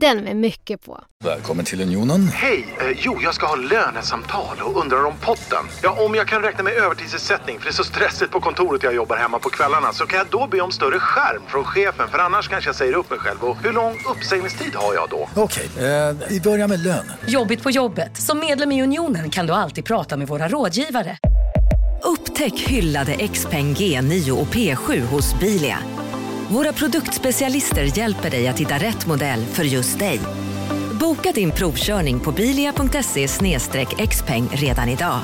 Den med mycket på. Välkommen till Unionen. Hej! Eh, jo, jag ska ha lönesamtal och undrar om potten. Ja, om jag kan räkna med övertidsersättning för det är så stressigt på kontoret jag jobbar hemma på kvällarna så kan jag då be om större skärm från chefen för annars kanske jag säger upp mig själv. Och hur lång uppsägningstid har jag då? Okej, eh, vi börjar med lön. Jobbigt på jobbet. Som medlem i Unionen kan du alltid prata med våra rådgivare. Upptäck hyllade XPeng G9 och P7 hos Bilia. Våra produktspecialister hjälper dig att hitta rätt modell för just dig. Boka din provkörning på bilia.se xpeng redan idag.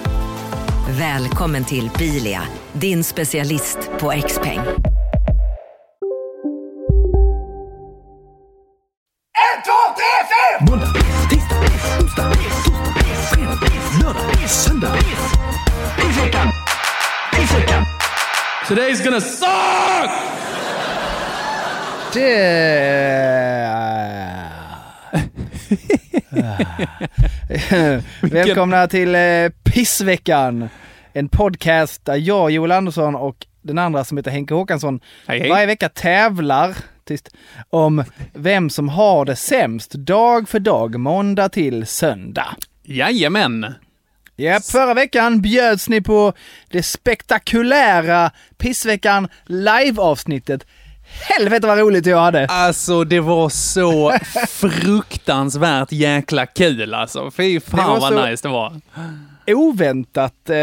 Välkommen till Bilia, din specialist på XPeng. Måndag, tisdag, onsdag, torsdag, fredag, lördag, söndag. Today's gonna suck! Välkomna till eh, Pissveckan. En podcast där jag, Joel Andersson och den andra som heter Henke Håkansson Hej, hej. varje vecka tävlar tyst, om vem som har det sämst dag för dag, måndag till söndag. Jajamän. Ja, förra veckan bjöds ni på det spektakulära Pissveckan live-avsnittet. Helvete vad roligt jag hade! Alltså, det var så fruktansvärt jäkla kul alltså. Fy fan vad nice det var. oväntat. Eh,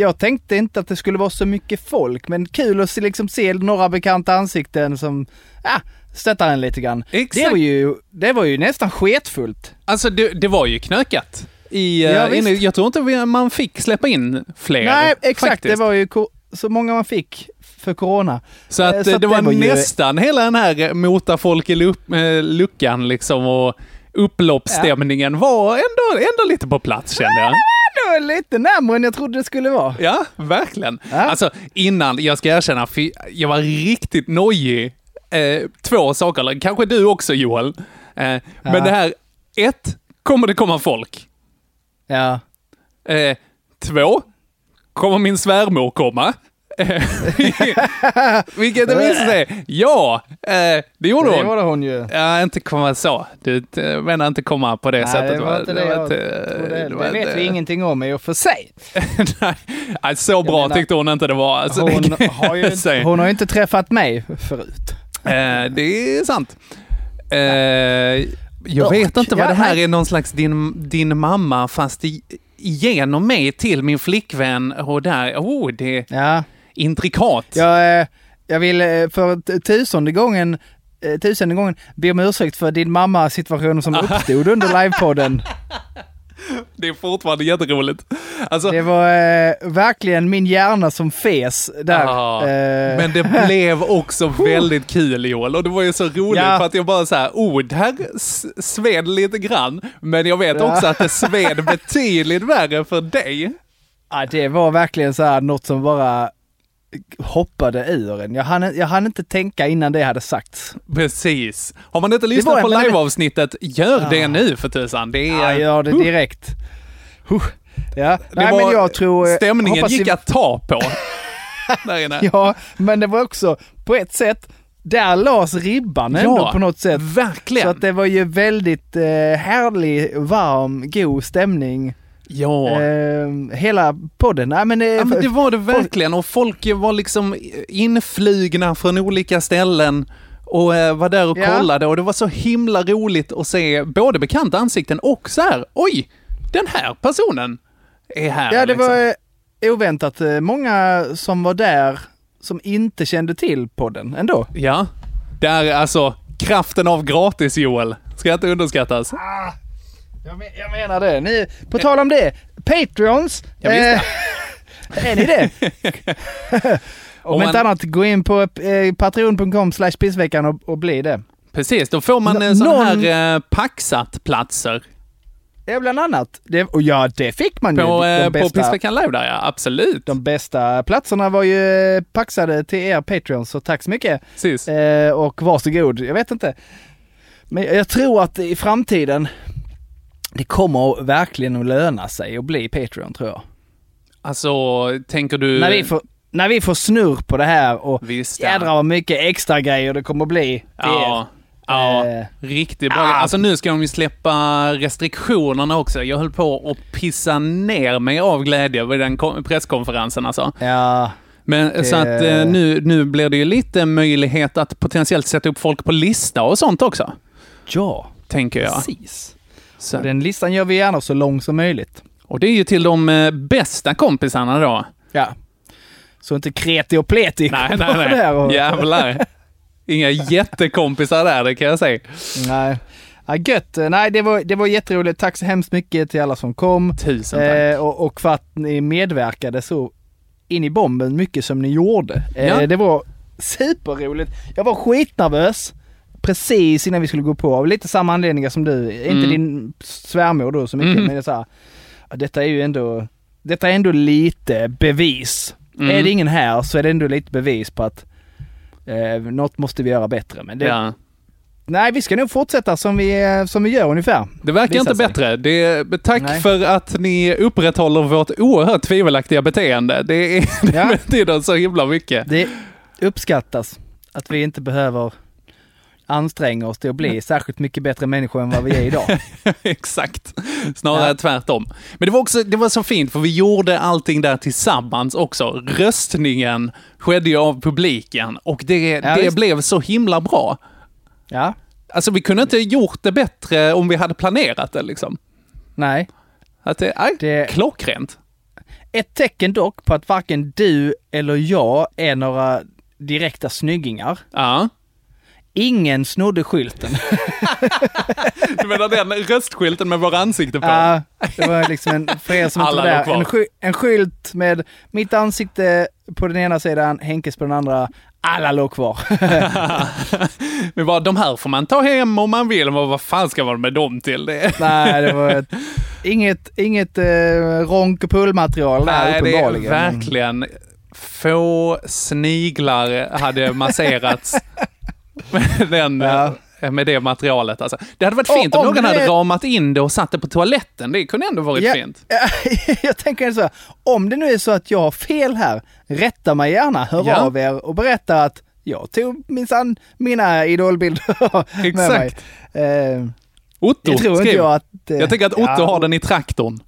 jag tänkte inte att det skulle vara så mycket folk, men kul att se, liksom, se några bekanta ansikten som ah, stöttar en lite grann. Exakt. Det var ju, det var ju nästan sketfullt. Alltså, det, det var ju knökat. I, Ja, ja, inne, jag tror inte man fick släppa in fler. Nej, exakt. faktiskt. Det var ju så många man fick för corona. Så Eh, att, så eh, att det var, var ju- nästan hela den här mota folk i lup, eh, luckan liksom och upploppsstämningen var ändå, ändå lite på plats kände jag. Det var lite närmare än jag trodde det skulle vara. Ja, verkligen. Ja. Alltså innan, jag ska erkänna, jag var riktigt nojig. Eh, två saker, eller kanske du också Joel. Eh, Men det här, ett, kommer det komma folk? Ja. Eh, två, kommer min svärmor komma? Eh, Vilket det visade sig, ja, eh, det gjorde Det hon. var det hon ju. Ja, inte komma så. Du eh, menar inte komma på det Nej, sättet. det var inte det, var jag inte- trodde. det Det, var vet inte- vi ingenting om i och för sig. Nej, nej, så bra menar- tyckte hon inte det var. Alltså, Hon det har, ju, hon har ju inte träffat mig förut. Det är sant. Jag vet inte vad det här är någon slags din, din mamma, fast i, genom mig till min flickvän och där, oh, det är Ja. Intrikat. Jag, eh, jag vill eh, för tusende gången eh, tusende gången be om ursäkt för din mamma situation som uppstod under livepodden. Det är fortfarande jätteroligt. Alltså, Det var eh, verkligen min hjärna som fes där. Ja, Eh, Men det blev också väldigt kul Joel och det var ju så roligt Ja. för att jag bara så här, oh, det här sved lite grann, men jag vet Ja. också att det sved betydligt värre för dig. ja, det var verkligen så här något som bara hoppade ur en. Jag hann, jag hann inte tänka innan det hade sagts. Precis. Har man inte lyssnat på liveavsnittet, gör Ja. det nu för tusan. Det är... Ja, gör det direkt. Huh. Ja, Det nej var, men jag tror... eh, stämningen gick vi- att ta på. Där inne. Ja, men det var också på ett sätt, där lades ribban ändå Ja, på något sätt. verkligen. Så att det var ju väldigt eh, härlig, varm, god stämning. Ja. Eh, hela podden. Nej, men, eh, Ja, men det var det verkligen och folk var liksom inflygna från olika ställen och eh, var där och Ja. kollade och det var så himla roligt att se både bekanta ansikten och så här, oj, den här personen är här. Ja, det liksom. var eh, oväntat eh, många som var där som inte kände till podden ändå. Ja, det är alltså kraften av gratis Joel. Ska inte underskattas. Jag, men, jag menar det. Ni, på tal om det, Patreons. Ja, visst, eh, är ni det? Om Om inte man- annat, gå in på eh, patreon.com slash pissveckan och, och bli det. Precis, då får man Nå- eh, sådana någon- här eh, paxat-platser Ja, bland annat. Det, och ja, det fick man ju. på, de, eh, på bästa, Pissveckan Live där ja, absolut. de bästa platserna var ju eh, paxade till er Patreons, så tack så mycket. Precis. Eh, och varsågod. Jag vet inte. Men jag tror att i framtiden, det kommer verkligen att löna sig att bli Patreon tror jag. Alltså, tänker du... När vi får, när vi får snurr på det här och Visst, ja. jädrar vad mycket extra grejer det kommer att bli. till Ja, ja Eh, riktigt bra. ah. Alltså nu ska de ju släppa restriktionerna också. Jag höll på att pissa ner mig av glädje vid den ko- presskonferensen alltså. er. Ja, Men Det- så att eh, nu, nu blir det ju lite möjlighet att potentiellt sätta upp folk på lista och sånt också. ja Tänker jag. precis. Så, Och den listan gör vi gärna så lång som möjligt. och det är ju till de eh, bästa kompisarna då. Ja. Så inte kreti och pleti Nej, nej, nej. och, Jävlar. Inga jättekompisar där, det kan jag säga. Nej. Ja, gött. Nej, det var, det var jätteroligt. Tack så hemskt mycket till alla som kom. Tusen tack. Eh, och, och för att ni medverkade så in i bomben mycket som ni gjorde. Eh, Ja. Det var superroligt. Jag var skitnervös precis innan vi skulle gå på. Av lite samma anledningar som du. Inte Mm. din svärmor då så mycket, Mm. men det är så här, detta är ju ändå, detta är ändå lite bevis. Mm. Är det ingen här så är det ändå lite bevis på att eh, något måste vi göra bättre. Men det, Ja. nej, vi ska nog fortsätta som vi, eh, som vi gör ungefär. Det verkar inte sig. bättre. Det, tack Nej. för att ni upprätthåller vårt oerhört tvivelaktiga beteende. Det, är, det Ja. betyder så himla mycket. Det uppskattas att vi inte behöver anstränga oss till att bli särskilt mycket bättre människor än vad vi är idag. Exakt. Snarare Ja. tvärtom. Men det var också det var så fint, för vi gjorde allting där tillsammans också. Röstningen skedde ju av publiken och det, Ja, det visst. blev så himla bra. Ja, Alltså vi kunde inte gjort det bättre om vi hade planerat det liksom. nej. Att det är Det- klockrent. Ett tecken dock på att varken du eller jag är några direkta snyggingar. Ja. Ingen snodde skylten. Du menar den röstskylten med våra ansikten på? Ja, det var liksom en, för er som inte där, en, sky, en skylt med mitt ansikte på den ena sidan, Henkes på den andra. Alla låg kvar. Vi bara, de här får man ta hem om man vill, men vad fan ska man med dem till? Det Nej, det var ett, inget, inget eh, ronk och pullmaterial där Nej, det är verkligen få sniglar hade masserats med, den, Ja. eh, med det materialet. Alltså. Det hade varit Och fint om, om någon det hade ramat in det och satt det på toaletten. Det kunde ändå varit Ja, fint. ja, jag tänker så här, om det nu är så att jag har fel här, rätta mig gärna, hör Ja. av er och berätta att jag tog minsann mina idolbilder med mig. Exakt. Eh, Otto jag tror inte skriver. jag att... eh, Jag tänker att Otto ja, har den i traktorn.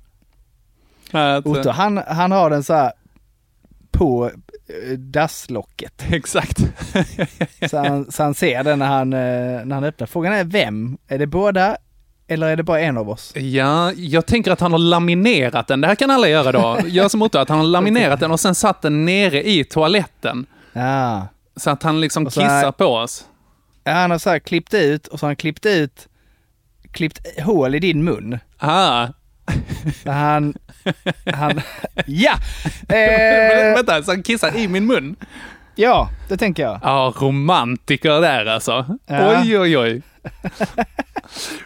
Att, eh, Otto, han, han har den så här på eh, dasslocket. Exakt. Så han, så han ser den när han, eh, när han öppnar. Frågan är vem? Är det båda eller är det bara en av oss? Ja, jag tänker att han har laminerat den. Det här kan alla göra då. Gör som Otto, att han har laminerat den och sen satt den nere i toaletten. Ja. Så att han liksom så här- kissar på oss. Ja, Han har så här klippt ut och så har han klippt ut, klippt hål i din mun. Ah. Han, han, ja! Eh, vänta, så han kissar i min mun? ja, det tänker jag. Ja, romantiker där alltså. Ja. Oj, oj, oj.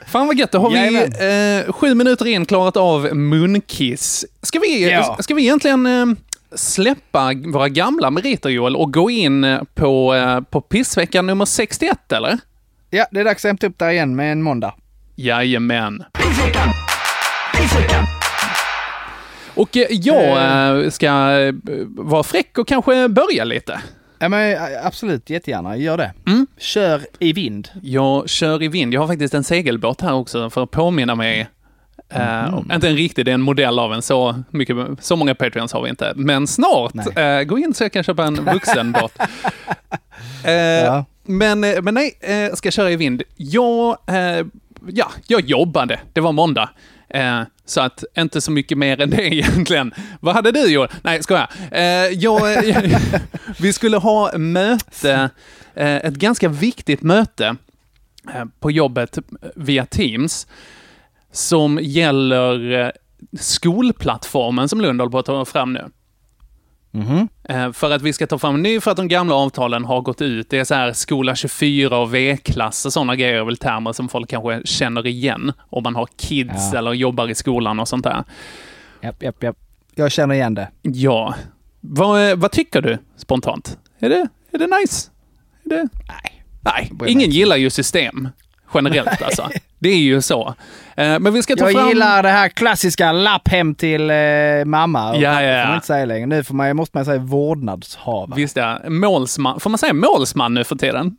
Fan vad gött, då har vi Jajamän. eh, sju minuter in klarat av munkiss. Ska vi, Ja. ska vi egentligen eh, släppa våra gamla meriter Joel och gå in eh, på, eh, på pissveckan nummer 61 eller? Ja, det är dags att hämta upp där igen med en måndag. Jajamän. Och eh, jag eh, ska eh, vara fräck och kanske börja lite. Ja men absolut, jättegärna, gör det. Mm. Kör i vind. Jag kör i vind. Jag har faktiskt en segelbåt här också för att påminna mig. Eh, inte en riktig, det är en modell av en. Så, mycket, så många Patreons har vi inte. Men snart. Eh, gå in så jag kan köpa en vuxenbåt. Eh, Ja. men, men nej, jag ska köra i vind. Jag, ja, jag jobbade. Det var måndag. Så att inte så mycket mer än det egentligen. Vad hade du gjort? Nej, skoja. Eh, jag vi skulle ha möte, eh, ett ganska viktigt möte eh, på jobbet via Teams som gäller eh, skolplattformen som Lund håller på att ta fram nu. Mhm. Eh, För att vi ska ta fram en ny för att de gamla avtalen har gått ut. Det är så här skola 24 och V-klass och sådana grejer, är väl termer som folk kanske känner igen om man har kids Ja. eller jobbar i skolan och sånt där. Japp, japp, japp. Jag känner igen det. Ja. Vad, eh, vad tycker du spontant? Är det, är det nice? Är det... Nej. Nej, ingen gillar ju system. Generellt alltså. Det är ju så. Eh, Men vi ska ta Jag fram... gillar det här klassiska lapp hem till eh, mamma. Ja, ja, ja. får man inte säga längre. Nu får man, måste man säga vårdnadshavare. Visst ja, målsman. Får man säga målsman nu för tiden?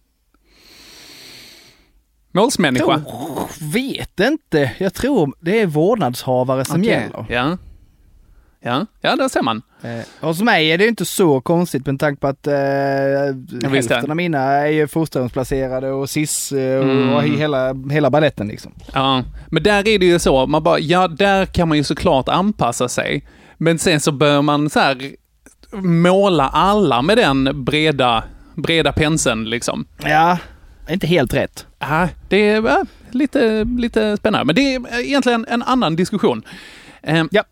Målsmänniska? Oh, vet inte. Jag tror det är vårdnadshavare som Okej. gäller. Ja. Ja, ja, där ser man. Eh, hos mig är det inte så konstigt med tanke på att eh, är. hälften av mina är ju fosterhemsplacerade och SIS och, Mm. och hela, hela balletten liksom. Ja, men där är det ju så, man bara, ja, där kan man ju såklart anpassa sig. Men sen så bör man så här måla alla med den breda, breda penseln liksom. Ja, inte helt rätt. Ja, det är ja, lite, lite spännande. Men det är egentligen en annan diskussion. Eh, Ja.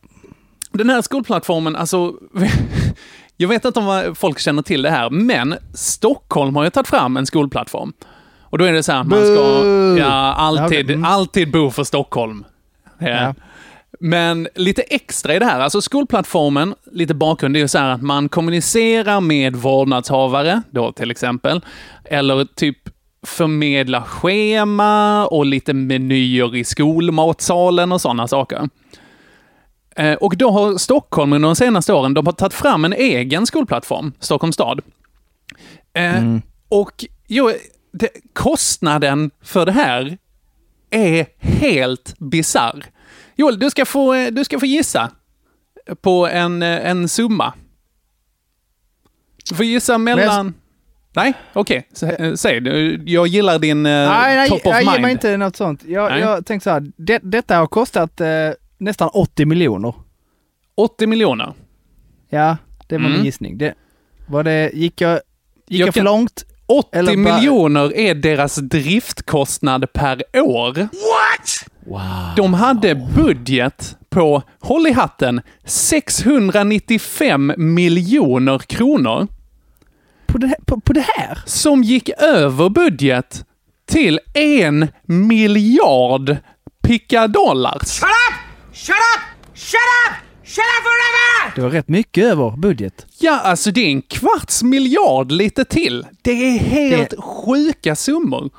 Den här skolplattformen, alltså... Jag vet inte om folk känner till det här, men Stockholm har ju tagit fram en skolplattform. Och då är det så här man ska ja, alltid. Mm. alltid bo för Stockholm. Ja. Ja. Men lite extra i det här, alltså skolplattformen, lite bakgrund, det är ju så här att man kommunicerar med vårdnadshavare, då till exempel, eller typ förmedla schema och lite menyer i skolmatsalen och sådana saker. Eh, Och då har Stockholm under de senaste åren, de har tagit fram en egen skolplattform, Stockholms stad. Eh, Och jo, det, kostnaden för det här är helt bizarr. Joel, du ska få, eh, du ska få gissa på en, en summa. Du får gissa mellan... Nej, okej. Okay. Säg, jag gillar din nej, nej, top of jag mind. ger mig inte något sånt. Jag, Nej. jag tänkte så här, det, detta har kostat eh, nästan 80 miljoner. 80 miljoner. Ja, det var Mm. min gissning. Det, var det, gick jag, gick Jag jag, för kan- långt? 80 Eller bara- miljoner är deras driftkostnad per år. What? Wow. De hade budget på, håll i hatten, 695 miljoner kronor. På det, på, på det här? Som gick över budget till en miljard pickadollars. Det var rätt mycket över budget. Ja, alltså det är en kvarts miljard lite till. Det är helt Det- sjuka summor.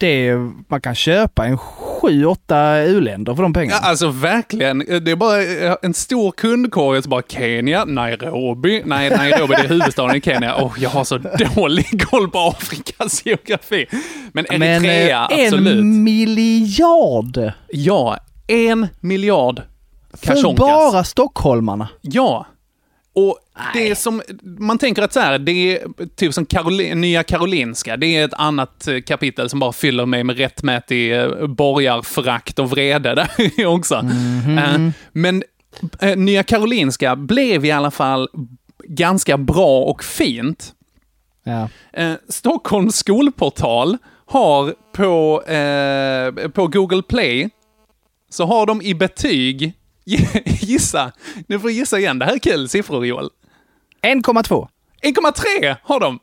Det är, man kan köpa en sju, åtta u-länder för de pengarna. Ja, alltså verkligen. Det är bara eh, en stor kundkorg som bara Kenya, Nairobi. Nej, Nairobi det är huvudstaden i Kenya. Åh, jag har så dålig koll på Afrikas geografi. Men Men Eritrea, eh, absolut. en miljard! Ja, en miljard För bara stockholmarna. Ja. Och det som, man tänker att så här, det är typ som Karoli, Nya Karolinska, det är ett annat eh, kapitel som bara fyller mig med rättmätig eh, borgarförakt och vrede där också. Eh, Men Nya Karolinska blev i alla fall ganska bra och fint. Ja. Stockholms skolportal har på, eh, på Google Play, så har de i betyg, gissa, nu får du gissa igen, det här är kul siffror Joel. 1,2. 1,3 har de!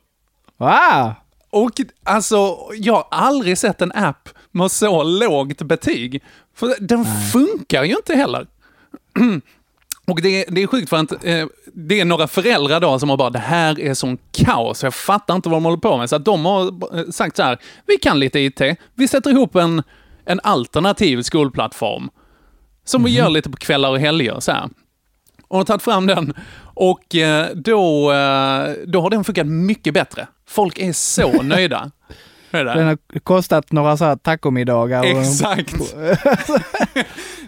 Wow! Och alltså, jag har aldrig sett en app med så lågt betyg. För den funkar ju inte heller. Och det, är- det är sjukt för att eh, det är några föräldrar då som har bara, det här är sån kaos, jag fattar inte vad de håller på med. Så att de har eh, sagt så här, vi kan lite IT, vi sätter ihop en, en alternativ skolplattform. Som vi gör lite på kvällar och helger så här. Och har tagit fram den. Och eh, då, eh, då har den funkat mycket bättre. Folk är så nöjda. Den har kostat några så här tacomiddagar. Exakt.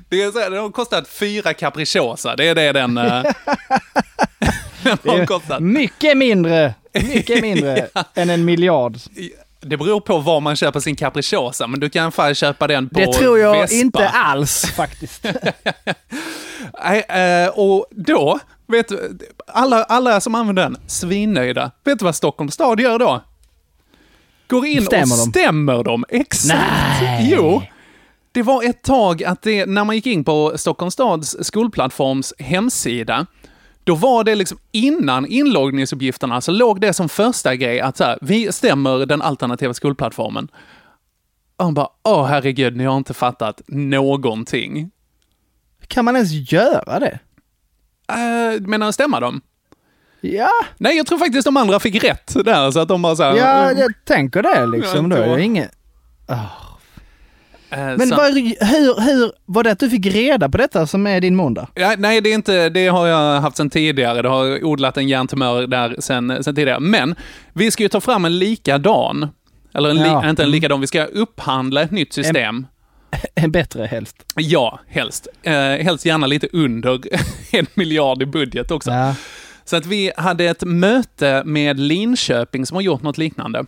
det är så här, den har kostat fyra capricciosa. Det är det den, eh, den har kostat. Mycket mindre, mycket mindre än en miljard. Det beror på var man köper sin capricciosa, men du kan fan köpa den på Det tror jag Vespa. inte alls faktiskt. Nej, eh, och då, vet du, alla, alla som använder den, svinnöjda. Vet du vad Stockholms stad gör då? Går in Stämmer och de? stämmer dem. Exakt. Nej. Jo. Det var ett tag att det, när man gick in på Stockholms stads skolplattforms hemsida, då var det liksom innan inloggningsuppgifterna så låg det som första grej att så här, vi stämmer den alternativa skolplattformen. Och han bara, åh herregud, ni har inte fattat någonting. Kan man ens göra det? Uh, menar stämma dem? Ja, Nej, jag tror faktiskt de andra fick rätt där, så att de bara så här, ja "Mm, jag tänker det liksom. Då det inget... Eh, Men så- vad, hur, hur, var det att du fick reda på detta som är din måndag? Ja, nej, det, är inte, det har jag haft sedan tidigare. Det har odlat en hjärntumör där sen, sen tidigare. Men vi ska ju ta fram en likadan. Eller en li, Ja. inte en likadan, vi ska upphandla ett nytt system. En bättre helst. Ja, helst. Eh, helst gärna lite under en miljard i budget också. Ja. Så att vi hade ett möte med Linköping som har gjort något liknande.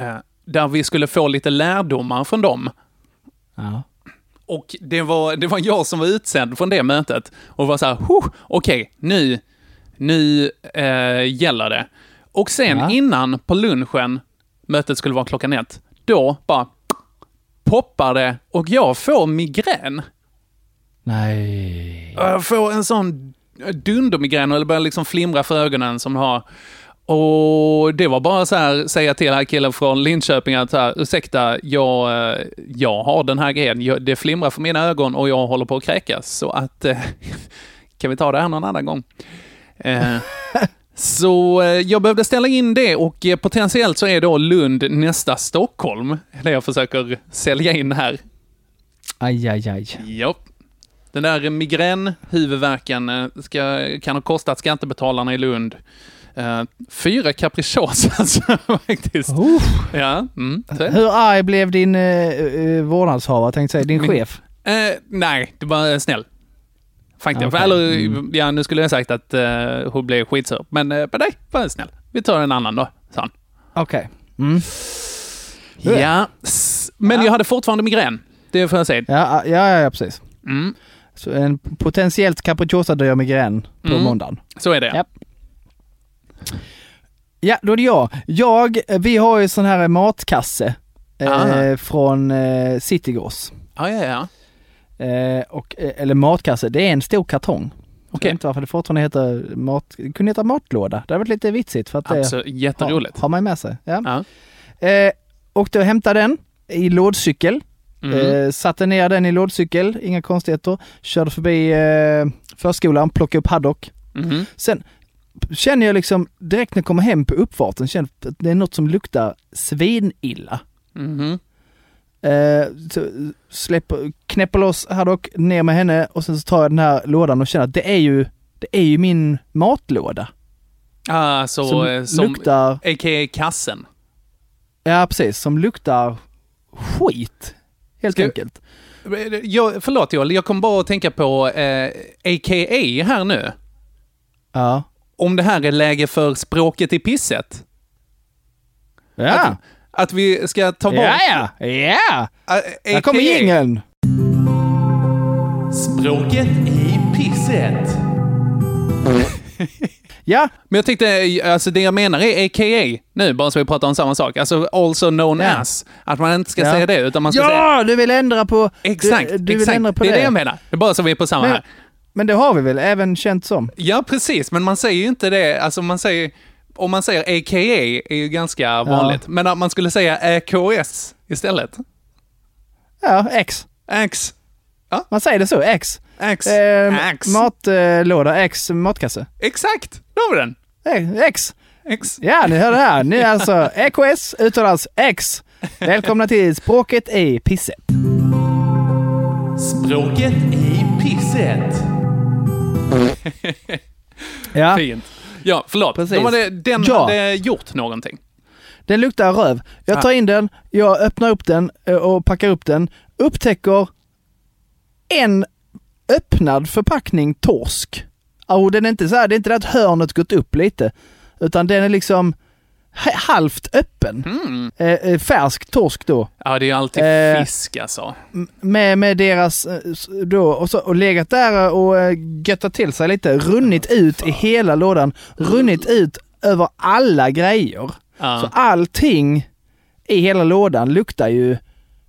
Eh, där vi skulle få lite lärdomar från dem. Ja. Och det var, det var jag som var utsänd från det mötet och var så här, "Huh, okej, nu, nu eh, gäller det. Och sen Ja. innan på lunchen, mötet skulle vara klockan ett, då bara poppar det och jag får migrän. Nej. Jag får en sån dundermigrän och det börjar liksom flimra för ögonen som har. Och det var bara så här, säga till den här killen från Linköping att så här, ursäkta, jag, eh, jag har den här grejen. Jag, det flimrar för mina ögon och jag håller på att kräkas. Så att, eh, kan vi ta det här någon annan gång? Eh, så jag behövde ställa in det och potentiellt så är då Lund nästa Stockholm, det jag försöker sälja in här. Aj, aj, aj. Ja. Den där migränhuvudvärken ska, kan ha kostat skattebetalarna i Lund eh, fyra capricciosa faktiskt. Ja, mm. Hur arg blev din uh, uh, vårdnadshavare, tänkte säga, din Min- chef? Eh, nej, det var snäll. Faktiskt. Okej. Eller, Mm. ja, nu skulle jag sagt att eh, hon blev skitsur. Men, uh, nej, var snäll. Vi tar en annan då, sa han. Okej. Mm. Ja, men jag hade fortfarande migrän. Det får jag säga. Ja, ja, ja, ja, precis. Mm, Så en potentiellt capricciosa migrän på Mm. måndagen. så är det. Ja. Ja, då är det jag. Jag, vi har ju sån här matkasse eh, från eh, Citygross. Ja, ja, ja. Eh, och, eh, eller matkasse, det är en stor kartong. Jag Okej. vet inte varför det fortfarande heter mat, det kunde heta matlåda. Det hade varit lite vitsigt för att det Absolut, jätteroligt. har, har man med sig. Ja. Ja. Eh, åkte och hämtade den i lådcykel. Mm. Eh, satte ner den i lådcykel, inga konstigheter. Körde förbi eh, förskolan, plockade upp haddock. Mhm. Sen känner jag liksom direkt när jag kommer hem på uppfarten, känner att det är något som luktar svinilla. Mhm. Eh, så släpper, knäpper loss haddock, ner med henne och sen så tar jag den här lådan och känner att det är ju, det är ju min matlåda. Ah, så, som eh, som luktar, a.k.a. kassen. ja precis, som luktar skit. Helt Ska- enkelt. Jag, förlåt Joel, jag kom bara att tänka på eh, a.k.a. här nu. Ja. Om det här är läge för språket i pisset. Ja, Att, att vi ska ta bort... ja, ja, ja! Ah, Här kommer AKA. jingeln! Språket i pisset. Ja, Men jag tyckte, alltså det jag menar är a.k.a. nu, bara så vi pratar om samma sak. Alltså also known Ja. as. Att man inte ska Ja. säga det, utan man ska säga... ja du vill ändra på... Exakt, du, du vill exakt. ändra på det det. är det jag menar. Det är bara så vi är på samma Men- här. Men det har vi väl även känt som? Ja, precis, men man säger ju inte det. Alltså man säger... Om man säger a.k.a. är ju ganska vanligt. Men att man skulle säga AKS istället. Ja, X. X. Man säger det så, X. X. Eh, X. matlåda, X matkasse. Exakt! Då har vi den. Eh, X. X. Ja, ni hör det här. Ni är alltså EKS uttalas X. Välkomna till Språket i pisset. Språket i pisset. Ja, Fint. Ja, förlåt. Precis. De hade, den Ja. hade gjort någonting. den luktar röv. Jag tar in den, jag öppnar upp den eh, och packar upp den. Upptäcker en öppnad förpackning torsk. Och den är inte så här, det är inte det att hörnet gått upp lite. Utan den är liksom halvt öppen. Mm. Eh, eh, färsk torsk då. Ja, det är ju alltid Eh, fisk alltså. med, med deras, eh, då, och, så, och legat där och eh, göttat till sig lite, runnit ut i hela lådan, runnit ut över alla grejer. Ja. Så allting i hela lådan luktar ju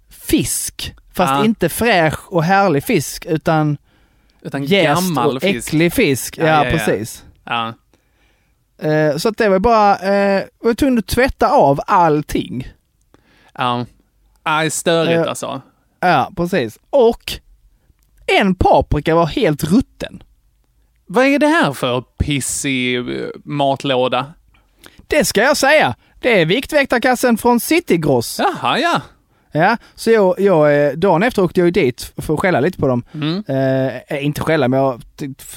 fisk. Fast Ja. inte fräsch och härlig fisk utan Utan jäst gammal och fisk. äcklig fisk. Ja, Ja, ja, ja. precis. Ja. Eh, så att det var bara, eh, jag var tvungen att tvätta av allting. Ja. Ja, störigt Eh, alltså. Ja, precis. Och en paprika var helt rutten. Vad är det här för pissig eh, matlåda? Det ska jag säga. Det är Viktväktarkassen från Citygross. Jaha, ja. Ja, så jag, jag, eh, dagen efter åkte jag ju dit för att skälla lite på dem. Mm. Eh, inte skälla, men jag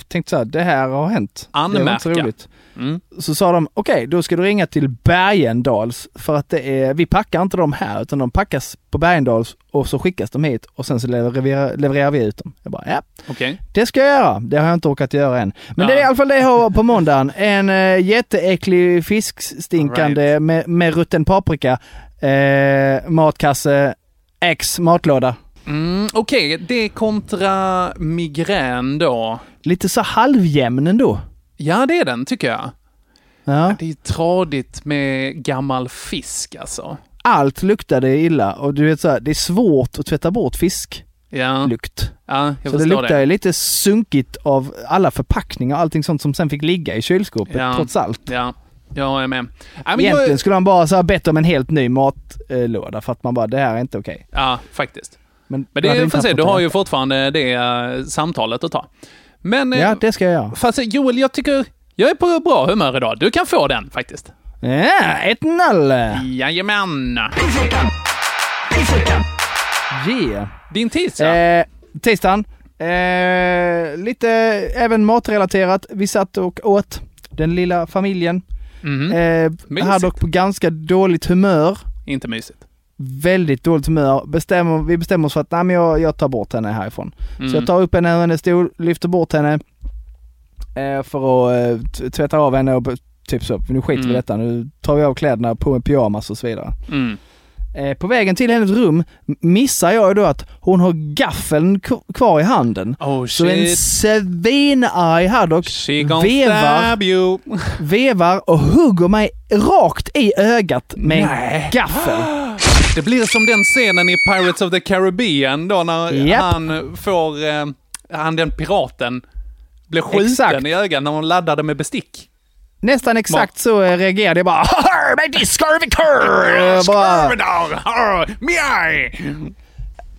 tänkte så här, det här har hänt. Det var inte så Anmärka. roligt. Mm. Så sa de, okej, då ska du ringa till Bergendals för att det är, vi packar inte dem här utan de packas på Bergendals och så skickas de hit och sen så levererar, levererar vi ut dem. Jag bara, ja, Okej. det ska jag göra. Det har jag inte orkat göra än. Men Ja. det är i alla fall det jag har på måndagen. En uh, jätteäcklig fiskstinkande med, med rutten paprika, eh, matkasse, X matlåda. Mm, Okej, det kontra migrän då. Lite så halvjämn ändå. Ja, det är den tycker jag. Ja. Det är tradigt med gammal fisk alltså. Allt luktade illa och du vet så här, det är svårt att tvätta bort fisklukt. Ja, ja jag Så det luktar det. ju lite sunkigt av alla förpackningar och allting sånt som sen fick ligga i kylskåpet Ja. trots allt. Ja, jag är med. Ja, men Egentligen jag, skulle man bara så här bett om en helt ny matlåda för att man bara, det här är inte okej. ja, faktiskt. Men, Men det får se, du har ju fortfarande det eh, samtalet att ta. Men, eh, Ja, det ska jag göra. fast Joel, jag tycker jag är på bra humör idag. Du kan få den faktiskt. Ja, ett noll! Jajamän! Yeah. Din tisdag? Eh, tisdagen. Eh, lite även matrelaterat. Vi satt och åt, den lilla familjen. Mhm. Eh, Mysigt. hade dock på ganska dåligt humör. Inte mysigt. Väldigt dåligt humör. Bestämmer, vi bestämmer oss för att nej, men jag, jag tar bort henne härifrån. Mm. Så jag tar upp henne ur hennes stol, lyfter bort henne eh, för att eh, tvätta av henne och typ så. Nu skiter vi i Mm. detta. Nu tar vi av kläderna, på med pyjamas och så vidare. Mm. Eh, på vägen till hennes rum missar jag då att hon har gaffeln kvar i handen. Oh Så en shit. svinarg Haddock vevar, vevar och hugger mig rakt i ögat med Nej. gaffel. Det blir som den scenen i Pirates of the Caribbean då när Japp. han får, eh, han den piraten, blir skjuten Exakt. i ögat när hon laddade med bestick. Nästan exakt så eh, reagerade jag bara "Arr, med diskarvikör! Jag bara, Mjaj!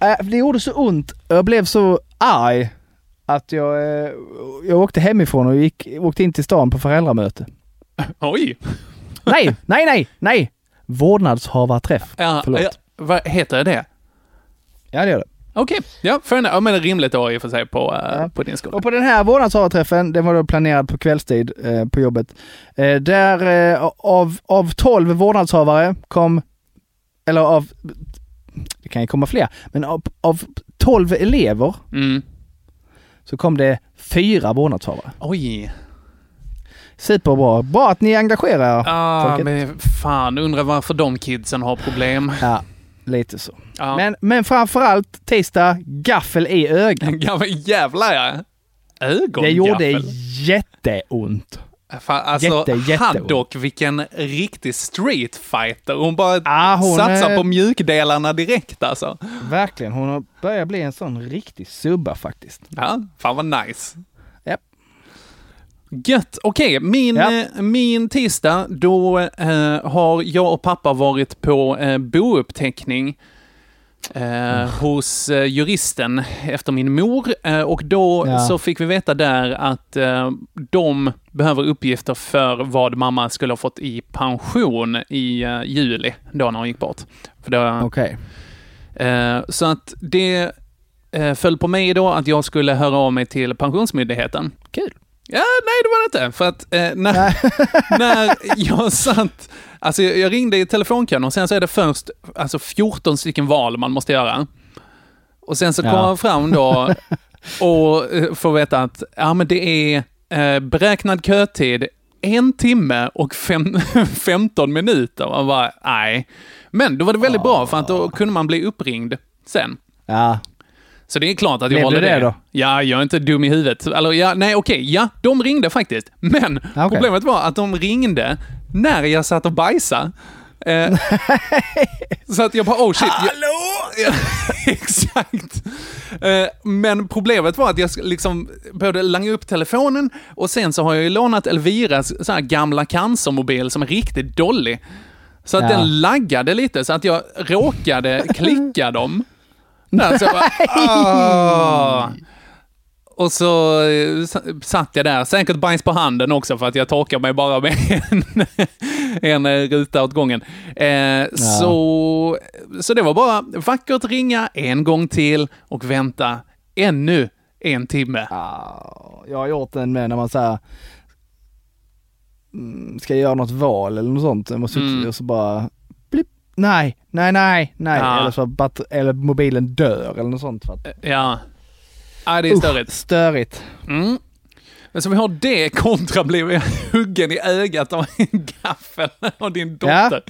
äh, det gjorde så ont och jag blev så arg att jag, eh, jag åkte hemifrån och gick, åkte in till stan på föräldramöte. Oj! Nej, nej, nej, nej! Vårdnadshavarträff. Ja, Förlåt. ja, vad heter det? Ja, det gör det. Okej, ja, för ja, men rimligt då i och för sig på, eh, Ja. på din skola. Och på den här vårdnadshavarträffen, den var då planerad på kvällstid eh, på jobbet. Eh, där av, av 12 vårdnadshavare kom, eller av, det kan ju komma fler, men av, av 12 elever Mm. så kom det fyra vårdnadshavare. Oj. Superbra. Bra att ni engagerar er. Ah, folket. men fan, undrar varför de kidsen har problem. Ja, lite så. Ja. Men, men framförallt tisdag, gaffel i ögat. Gammal jävlar ja. Ögongaffel. Det gjorde jätteont. Fan, alltså, Jätte. Haddock, vilken riktig streetfighter. Hon bara Ah, hon satsar är- på mjukdelarna direkt alltså. Verkligen, hon har börjat bli en sån riktig subba faktiskt. Ja, fan vad nice. Gött. Okej, min, Ja. eh, min tisdag, då eh, har jag och pappa varit på eh, bouppteckning eh, hos eh, juristen efter min mor. Eh, och då Ja. så fick vi veta där att eh, de behöver uppgifter för vad mamma skulle ha fått i pension i juli, då när hon gick bort. Okej. Eh, så att det föll på mig då att jag skulle höra av mig till Pensionsmyndigheten. Kul. Ja, nej det var det inte. För att eh, när, när jag satt, alltså jag, jag ringde i telefonkön och sen så är det först alltså 14 stycken val man måste göra. Och sen så Ja. kommer jag fram då och eh, får veta att ja, men det är eh, beräknad kötid en timme och fem, 15 minuter. Och bara, nej. Men då var det väldigt bra för att då kunde man bli uppringd sen. Ja. Så det är klart att jag valde det det. då? Ja, jag är inte dum i huvudet. Eller ja, nej okej, ja, de ringde faktiskt. Men okej. problemet var att de ringde när jag satt och bajsade. Eh, så att jag bara, oh shit. Hallå! Ja, exakt. Eh, men problemet var att jag liksom började langa upp telefonen och sen så har jag ju lånat Elviras så här gamla cancermobil som är riktigt dålig. Så att Ja. den laggade lite så att jag råkade klicka dem. Där, så jag bara, "Ah." Och så eh, satt jag där, säkert bajs på handen också för att jag torkar mig bara med en, en eh, ruta åt gången. Eh, så, så det var bara vackert ringa en gång till och vänta ännu en timme. Ja, jag har gjort den med när man säger ska jag göra något val eller något sånt. Jag måste Mm. och så bara nej, nej, nej, nej. Ja. Eller så batter- eller mobilen dör eller något sånt. För att, Ja. Ja, det är Usch, störigt. störigt. Mm. Men så vi har det kontra blev huggen i ögat av en gaffel av din dotter.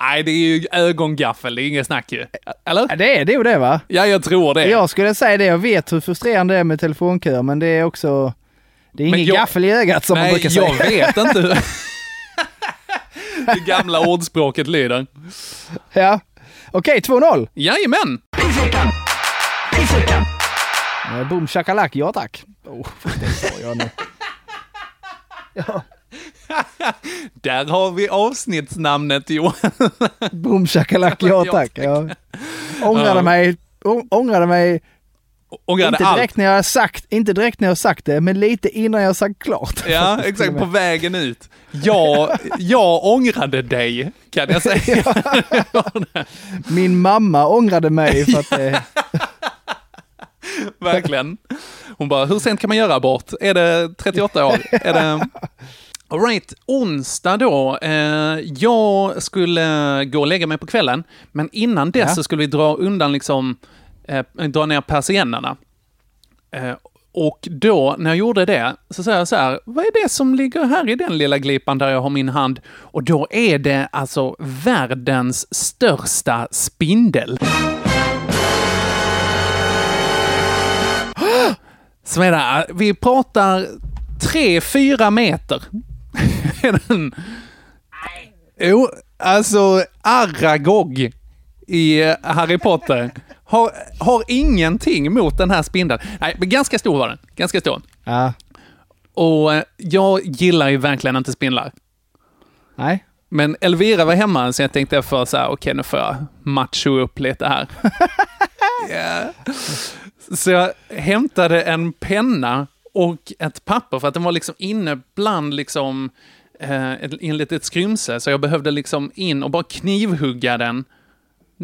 Nej, det är ju ögongaffel, det är inget snack ju. Eller? Ja, det är det ju det va? Ja, jag tror det. Jag skulle säga det, jag vet hur frustrerande det är med telefonköer men det är också det är ingen jag- gaffel i ögat som man Nej, brukar säga. jag vet inte det gamla ordspråket lyder. Ja. Okej, 2-0. Jajamän! Eh, Boom shakalak, ja tack. Oh, det sa jag nu. Ja, Där har vi avsnittsnamnet Johan. boom shakalak, ja tack. Ja. Ångrade mig, ångrade mig Ångrade inte direkt när jag har sagt, inte direkt när jag sagt det, men lite innan jag har sagt klart. Ja, exakt. På vägen ut. Jag, jag ångrade dig, kan jag säga. Min mamma ångrade mig för att det, Verkligen. Hon bara, hur sent kan man göra abort? Är det 38 år? Är det... All right, onsdag då. Eh, jag skulle gå och lägga mig på kvällen, men innan dess Ja. så skulle vi dra undan liksom, eh, dra ner persiennerna. Eh, och då, när jag gjorde det, så säger jag så här, vad är det som ligger här i den lilla glipan där jag har min hand? Och då är det alltså världens största spindel. Sveda, vi pratar 3-4 meter. Är den. Jo, alltså Aragog i eh, Harry Potter har, har ingenting mot den här spindeln. Nej, men ganska stor var den. Ganska stor. ja, Och eh, jag gillar ju verkligen inte spindlar. nej. Men Elvira var hemma, så jag tänkte för så här, okej nu får jag macho upp lite här. Ja. Så jag hämtade en penna och ett papper, för att den var liksom inne bland liksom, eh, ett, i en litet skrymsle, så jag behövde liksom in och bara knivhugga den.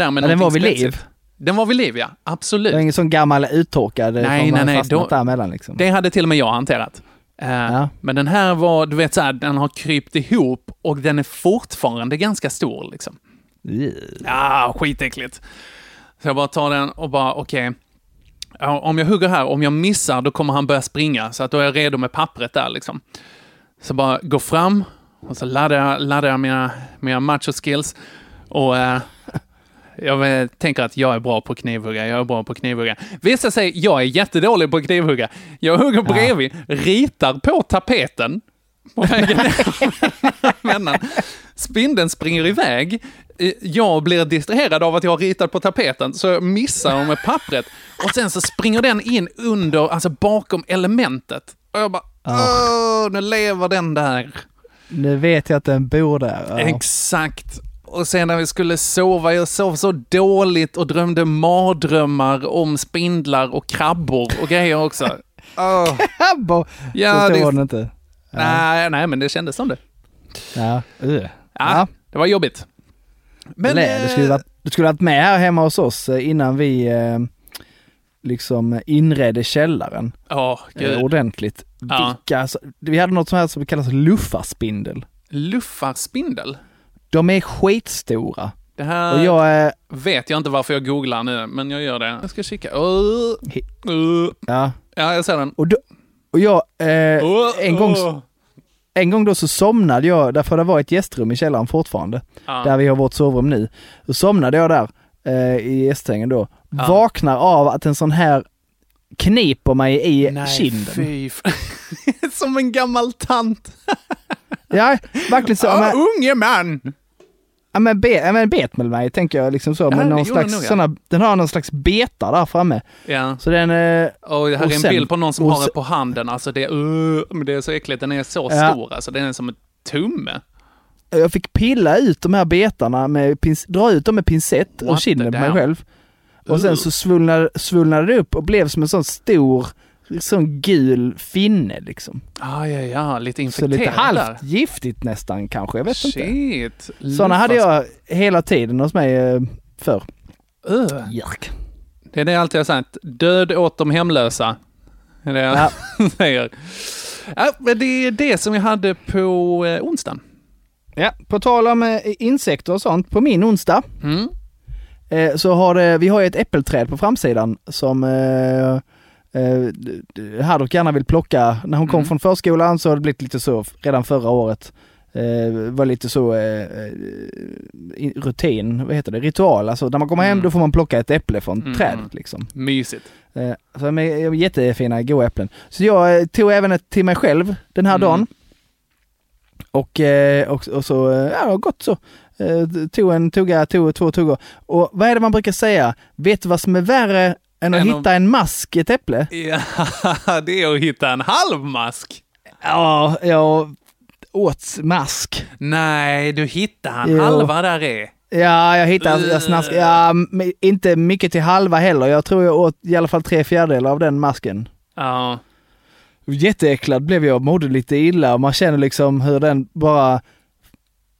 Där med Ja, den var vid liv? Den var vid liv, ja. Absolut. Det var ingen sån gammal uttorkad eh, Nej, nej, nej, då- däremellan liksom. Det hade till och med jag hanterat. Eh, Ja. Men den här var, du vet så här, den har krypt ihop och den är fortfarande ganska stor liksom. Ja, skitäckligt. Så jag bara tar den och bara, okej. Ja, om jag hugger här, om jag missar, då kommer han börja springa. Så att då är jag redo med pappret där liksom. Så bara gå fram och så laddar jag, laddar jag mina, mina macho skills. Och eh, jag eh, tänker att jag är bra på knivhugga, jag är bra på knivhugga. Visar sig, jag är jättedålig på knivhugga. Jag hugger bredvid, ritar på tapeten på vägen ner. Vännen. Spindeln springer iväg. Eh, Jag blir distraherad av att jag har ritat på tapeten, så jag missar med pappret. Och sen så springer den in under, alltså bakom elementet. Och jag bara, åh, nu lever den där. Nu vet jag att den bor där. Ja. Exakt. Och sen när vi skulle sova, jag sov så dåligt och drömde mardrömmar om spindlar och krabbor och grejer också. Åh. Abbo! Ja, så det- stor var den inte. Nej, nej, men det kändes som det. Ja. Uh. Ja, Ja. det var jobbigt. Men, Men, du, skulle eh, varit, du skulle varit med här hemma hos oss eh, innan vi eh, liksom inredde källaren Ja, gud. eh, ordentligt. Ja. Vilka, alltså, vi hade något som här som kallas luffarspindel. Luffarspindel? De är skitstora. Det här Och jag är, vet jag inte varför jag googlar nu, men jag gör det. Jag ska kika. Uh, uh. ja. Ja, jag ser den. Och, då, och jag, eh, Uh, en, gång, uh. en gång då så somnade jag, därför det var ett gästrum i källaren fortfarande, Ja. där vi har vårt sovrum nu. Då somnade jag där eh, i gästsängen då. Ja. Vaknar av att en sån här kniper mig i Nej, kinden. fy Som en gammal tant. Ja, verkligen så. Men, unge man! Ja, men, be, ja, men bet med mig, tänker jag liksom så. Ja, men någon slags, den såna, den har någon slags betar där framme. Ja. Så den, eh, Och det här Och är en sen- bild på någon som har det på handen. Alltså det uh, men det är så äckligt. Den är så Ja. stor alltså. Den är som en tumme. jag fick pilla ut de här betarna med, dra ut dem med pincett och kinden på mig själv. Och sen så svullnade, svullnade det upp och blev som en sån stor sån gul finne liksom. Ah, ja, ja, lite Så infekterad lite där. halvt giftigt nästan kanske, jag vet inte. Shit. Sådana hade jag hela tiden hos mig eh, förr. Öh. Jerk. Det är det jag alltid har sagt. Död åt de hemlösa. Det är det jag Ja. säger. Ja, men det är det som jag hade på eh, onsdagen. Ja, på tal om eh, insekter och sånt, på min onsdag Mm. så har det, vi har ett äppelträd på framsidan som eh, Haddock gärna vill plocka. När hon kom Mm. från förskolan så har det blivit lite så redan förra året. Eh, var lite så eh, eh, rutin, vad heter det, ritual. Alltså när man kommer hem Mm. då får man plocka ett äpple från Mm. trädet liksom. Mysigt. Eh, så de är jättefina, goda äpplen. Så jag eh, tog även ett till mig själv den här Mm. dagen. Och, eh, och, och så, eh, ja gott så. Tog en tugga, tog två tuggor. Och vad är det man brukar säga? Vet du vad som är värre än att Än om- hitta en mask i ett äpple? Ja, det är att hitta en halv mask. Ja, jag åt mask. Nej, du hittar en Jo. halva där är. Ja, jag hittade, jag snask, ja, inte mycket till halva heller. Jag tror jag åt i alla fall tre fjärdedelar av den masken. Ja. Jätteäcklad blev jag, mådde lite illa och man känner liksom hur den bara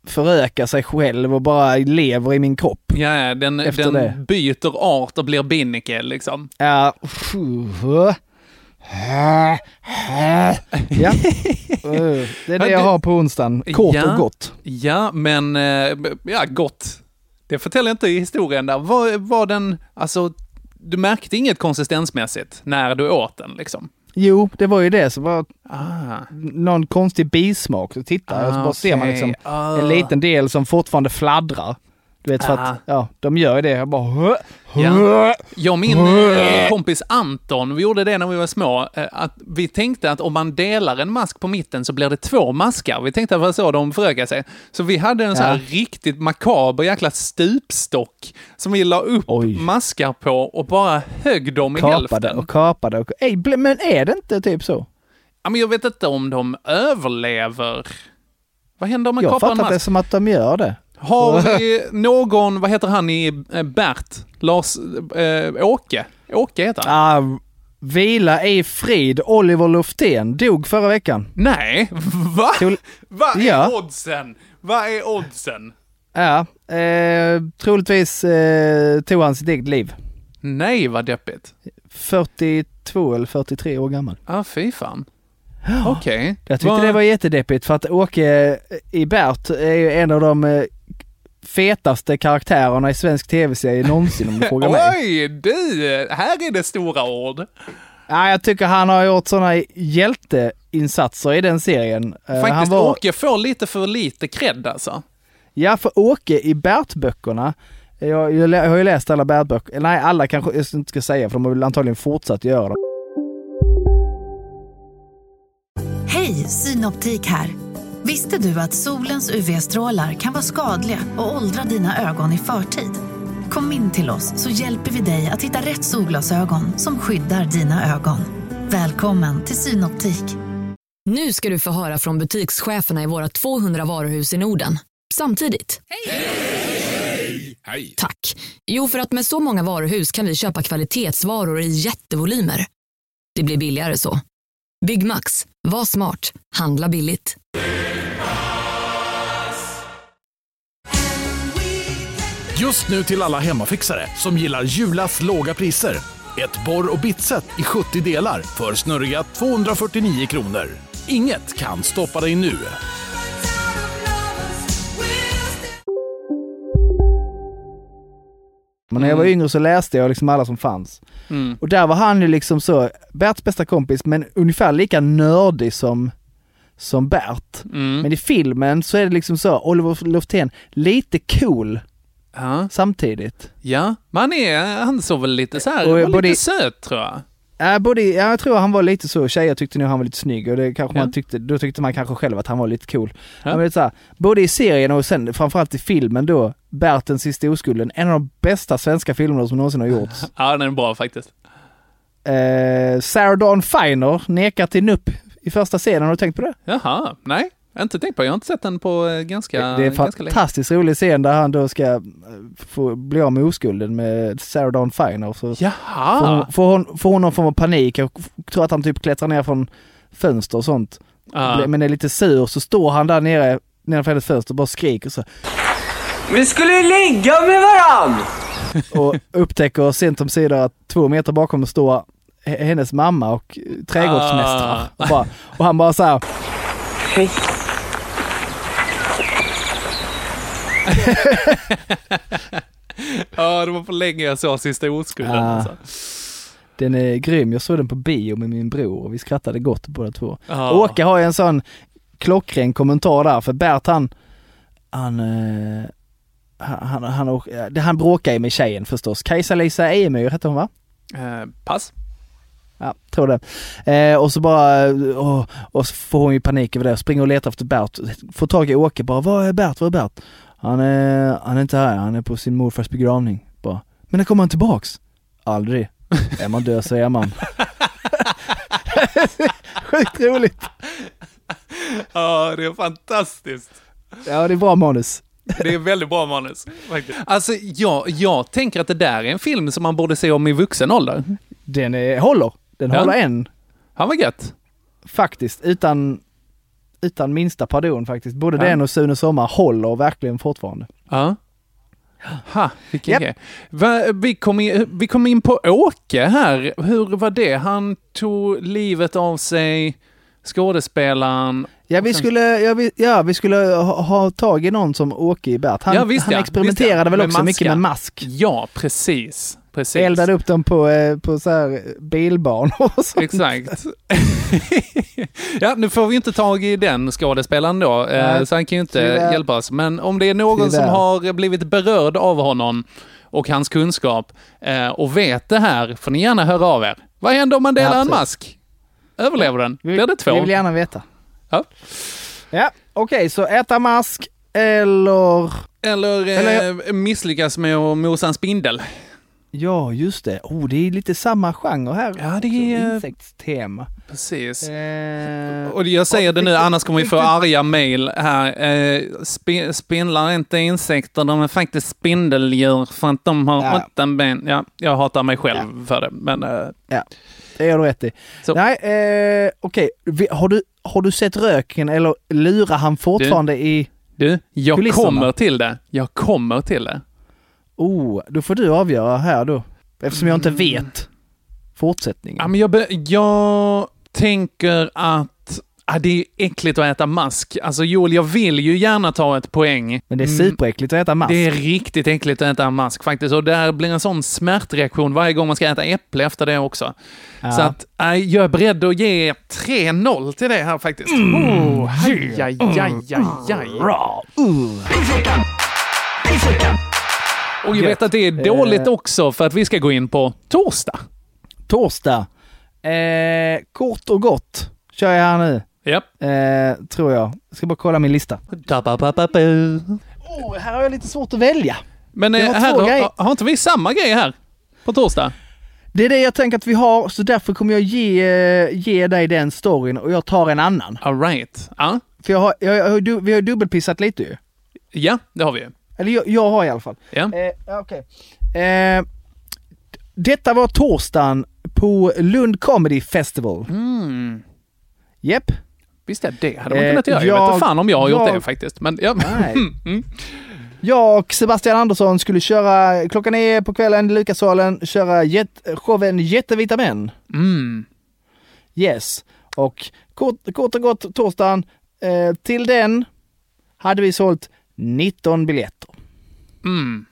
förökar sig själv och bara lever i min kropp. Ja, den, den det. byter art och blir binnikel liksom. Ja. Ja. Uh, Det är det jag har på onsdagen. Kort Ja. och gott. Ja, men eh, ja, gott. Det förtäljer inte historien där. Var, var den, alltså, du märkte inget konsistensmässigt när du åt den liksom? Jo, det var ju det som var Ah. någon konstig bismak. Så tittar jag och så bara ser man liksom Ah. en liten del som fortfarande fladdrar. Du vet för att, ja, de gör det. Jag bara... Ja. Jag och min eh, kompis Anton, vi gjorde det när vi var små, eh, att vi tänkte att om man delar en mask på mitten så blir det två maskar. Vi tänkte att det var så de förökade sig. Så vi hade en sån här Ja. riktigt makaber jäkla stupstock som vi la upp Oj. maskar på och bara högg dem i Kapade hälften. och kapade och... Ble- men är det inte typ så? Ja, men jag vet inte om de överlever. Vad händer om man Jag kapar en fattar det mask? som att de gör det. Har vi någon, vad heter han i eh, Bert? Lars, eh, Åke? Åke heter han. Ah, vila i frid. Oliver Luftén dog förra veckan. Nej, va? Till- Vad är Ja. oddsen? Vad är oddsen? Ja, eh, troligtvis eh, tog han sitt eget liv. Nej, vad deppigt. 42 eller 43 år gammal. Ja, ah, fy fan. Okej. Jag tyckte Vad- det var jättedeppigt för att Åke i Bert är ju en av de eh, fetaste karaktärerna i svensk tv-serie någonsin om du frågar mig. Oj, du! Här är det stora ord. Ja, jag tycker han har gjort sådana hjälteinsatser i den serien. Eh, han Faktiskt, var, Åke får lite för lite cred alltså. Ja, för Åke i Bert-böckerna, jag, jag, jag har ju läst alla Bert-böcker, nej alla kanske jag inte ska säga för de har väl antagligen fortsatt göra det. Hej, Synoptik här. Visste du att solens UV-strålar kan vara skadliga och åldra dina ögon i förtid? Kom in till oss så hjälper vi dig att hitta rätt solglasögon som skyddar dina ögon. Välkommen till Synoptik. Nu ska du få höra från butikscheferna i våra 200 varuhus i Norden. Samtidigt. Hej! Tack. Jo, för att med så många varuhus kan vi köpa kvalitetsvaror i jättevolymer. Det blir billigare så. Byggmax. Var smart. Handla billigt. Just nu till alla hemmafixare som gillar Julas låga priser. Ett borr och bitset i 70 delar för snurriga 249 kronor. Inget kan stoppa dig nu. Men när jag var yngre så läste jag liksom alla som fanns. Mm. Och där var han ju liksom så, Berts bästa kompis, men ungefär lika nördig som, som Bert. Mm. Men i filmen så är det liksom så, Oliver Luftén, lite cool Ja. samtidigt. Ja, man är, han såg väl lite så här, Och både- lite söt tror jag. Ja, både, ja, jag tror han var lite så, tjejer tyckte nog han var lite snygg och det kanske Ja. man tyckte, då tyckte man kanske själv att han var lite cool. Ja. Men så här, både i serien och sen framförallt i filmen då, Bert den sista oskulden, en av de bästa svenska filmerna som någonsin har gjorts. Ja, den är bra faktiskt. Eh, Sarah Dawn Finer nekar till nupp i första scenen, har du tänkt på det? Jaha, nej. Inte tänkt på, jag har inte sett den på eh, ganska, Det är en länge. fantastiskt rolig scen där han då ska eh, få bli av med oskulden med Sarah Dawn Finer. Så får, Jaha! hon, får, hon, får hon någon form av panik och tror att han typ klättrar ner från fönster och sånt. Ja. Men är lite sur så står han där nere nedanför hennes fönster och bara skriker så. Vi skulle ligga med varann! Och upptäcker sent om sidor att två meter bakom står hennes mamma och eh, trädgårdsmästare. Ah. Och, bara, och han bara så här. Hej. Ja, det var för länge jag såg Sista oskulden. Ja. Alltså. Den är grym. Jag såg den på bio med min bror och vi skrattade gott båda två. Ja. Åke har ju en sån klockren kommentar där för Bert han, han, eh, han, han, han, det- han bråkar ju med tjejen förstås. Kajsa-Lisa Ejemyr hette hon va? Eh, pass. Ja, tror det. Eh, och så bara, och, och så får hon ju panik över det, springer och letar efter Bert, får tag i Åke bara, var är Bert, var är Bert? Han är, han är inte här, han är på sin morfars begravning. Bara, men när kommer han tillbaks? Aldrig. Är man död så är man. Sjukt roligt. Ja, det är fantastiskt. Ja, det är bra manus. Det är väldigt bra manus. faktiskt. Alltså, jag, jag tänker att det där är en film som man borde se om i vuxen ålder. Den är, håller. Den Ja. håller än. Han var gött. Faktiskt, utan, utan minsta pardon faktiskt. Både Ja. den och Sune Sommar håller verkligen fortfarande. Ja. Ha, vilken Japp. grej. Vi, kom in, vi kom in på Åke här. Hur var det? Han tog livet av sig, skådespelaren. Ja, vi sen- skulle, ja, vi, ja, vi skulle ha, ha tag i någon som Åke i Bert. Han, Ja, visst han experimenterade ja, väl också mycket maskar. med mask. Ja, precis. Precis. Eldade upp dem på, eh, på så här bilbanor och sånt. Exakt. ja, nu får vi inte tag i den skådespelaren då, eh, Nej, så han kan ju inte tyvärr. hjälpa oss. Men om det är någon som Tyvärr. har blivit berörd av honom och hans kunskap eh, och vet det här, får ni gärna höra av er. Vad händer om man delar en Absolut. mask? Överlever den? Vi, Blir det två? vi vill gärna veta. Ja. Ja, okej, så äta mask eller... Eller, Eller misslyckas med att mosa en spindel. Ja, just det. Oh, det är lite samma genre här. Ja, det är- Insektstema. Precis. Eh, Och jag säger det nu, annars kommer vi få arga mejl här. Eh, spi- spindlar är inte insekter, de är faktiskt spindeldjur för att de har Ja. åtta ben. Ja, jag hatar mig själv för det, men... Eh, Ja, det gör du rätt i. Så. Nej, eh, okej. Vi- Har, du, har du sett röken eller lurar han fortfarande i... du, jag Kulisserna. kommer till det. Jag kommer till det. Oh, då får du avgöra här då. Eftersom jag inte vet fortsättningen. Ja, men jag, be- jag tänker att ah, det är äckligt att äta mask. Alltså Joel, jag vill ju gärna ta ett poäng. Men det är Mm, superäckligt att äta mask. Det är riktigt äckligt att äta mask faktiskt. Och där blir en sån smärtreaktion varje gång man ska äta äpple efter det också. Ja. Så att äh, jag är beredd att ge 3-0 till det här faktiskt. Oh, aj, aj, aj, aj, aj. Och jag vet att det är dåligt Eh. också för att vi ska gå in på torsdag. Torsdag. Eh, kort och gott kör jag här nu. Japp. Eh, tror jag. Jag ska bara kolla min lista. Oh, här har jag lite svårt att välja. Men eh, har här, har, har inte vi samma grej här på torsdag? Det är det jag tänker att vi har, så därför kommer jag ge, eh, ge dig den storyn och jag tar en annan. All right. Ja, För jag har, jag, jag, vi har dubbelpissat lite ju. ja det har vi ju. Eller jag, jag har i alla fall. Ja. Eh, okej. eh, detta var torsdagen på Lund Comedy Festival. Mm. Visst är det hade man Eh, kunnat göra. Jag, vet jag- inte fan om jag har gjort jag- det faktiskt. Men ja. Nej. Mm. Jag och Sebastian Andersson skulle köra klockan nio på kvällen i Lukassalen, köra jet, showen Jättevita män. Mm. Yes. Och kort, kort och gott torsdagen, eh, till den hade vi sålt 19 biljetter. Mm.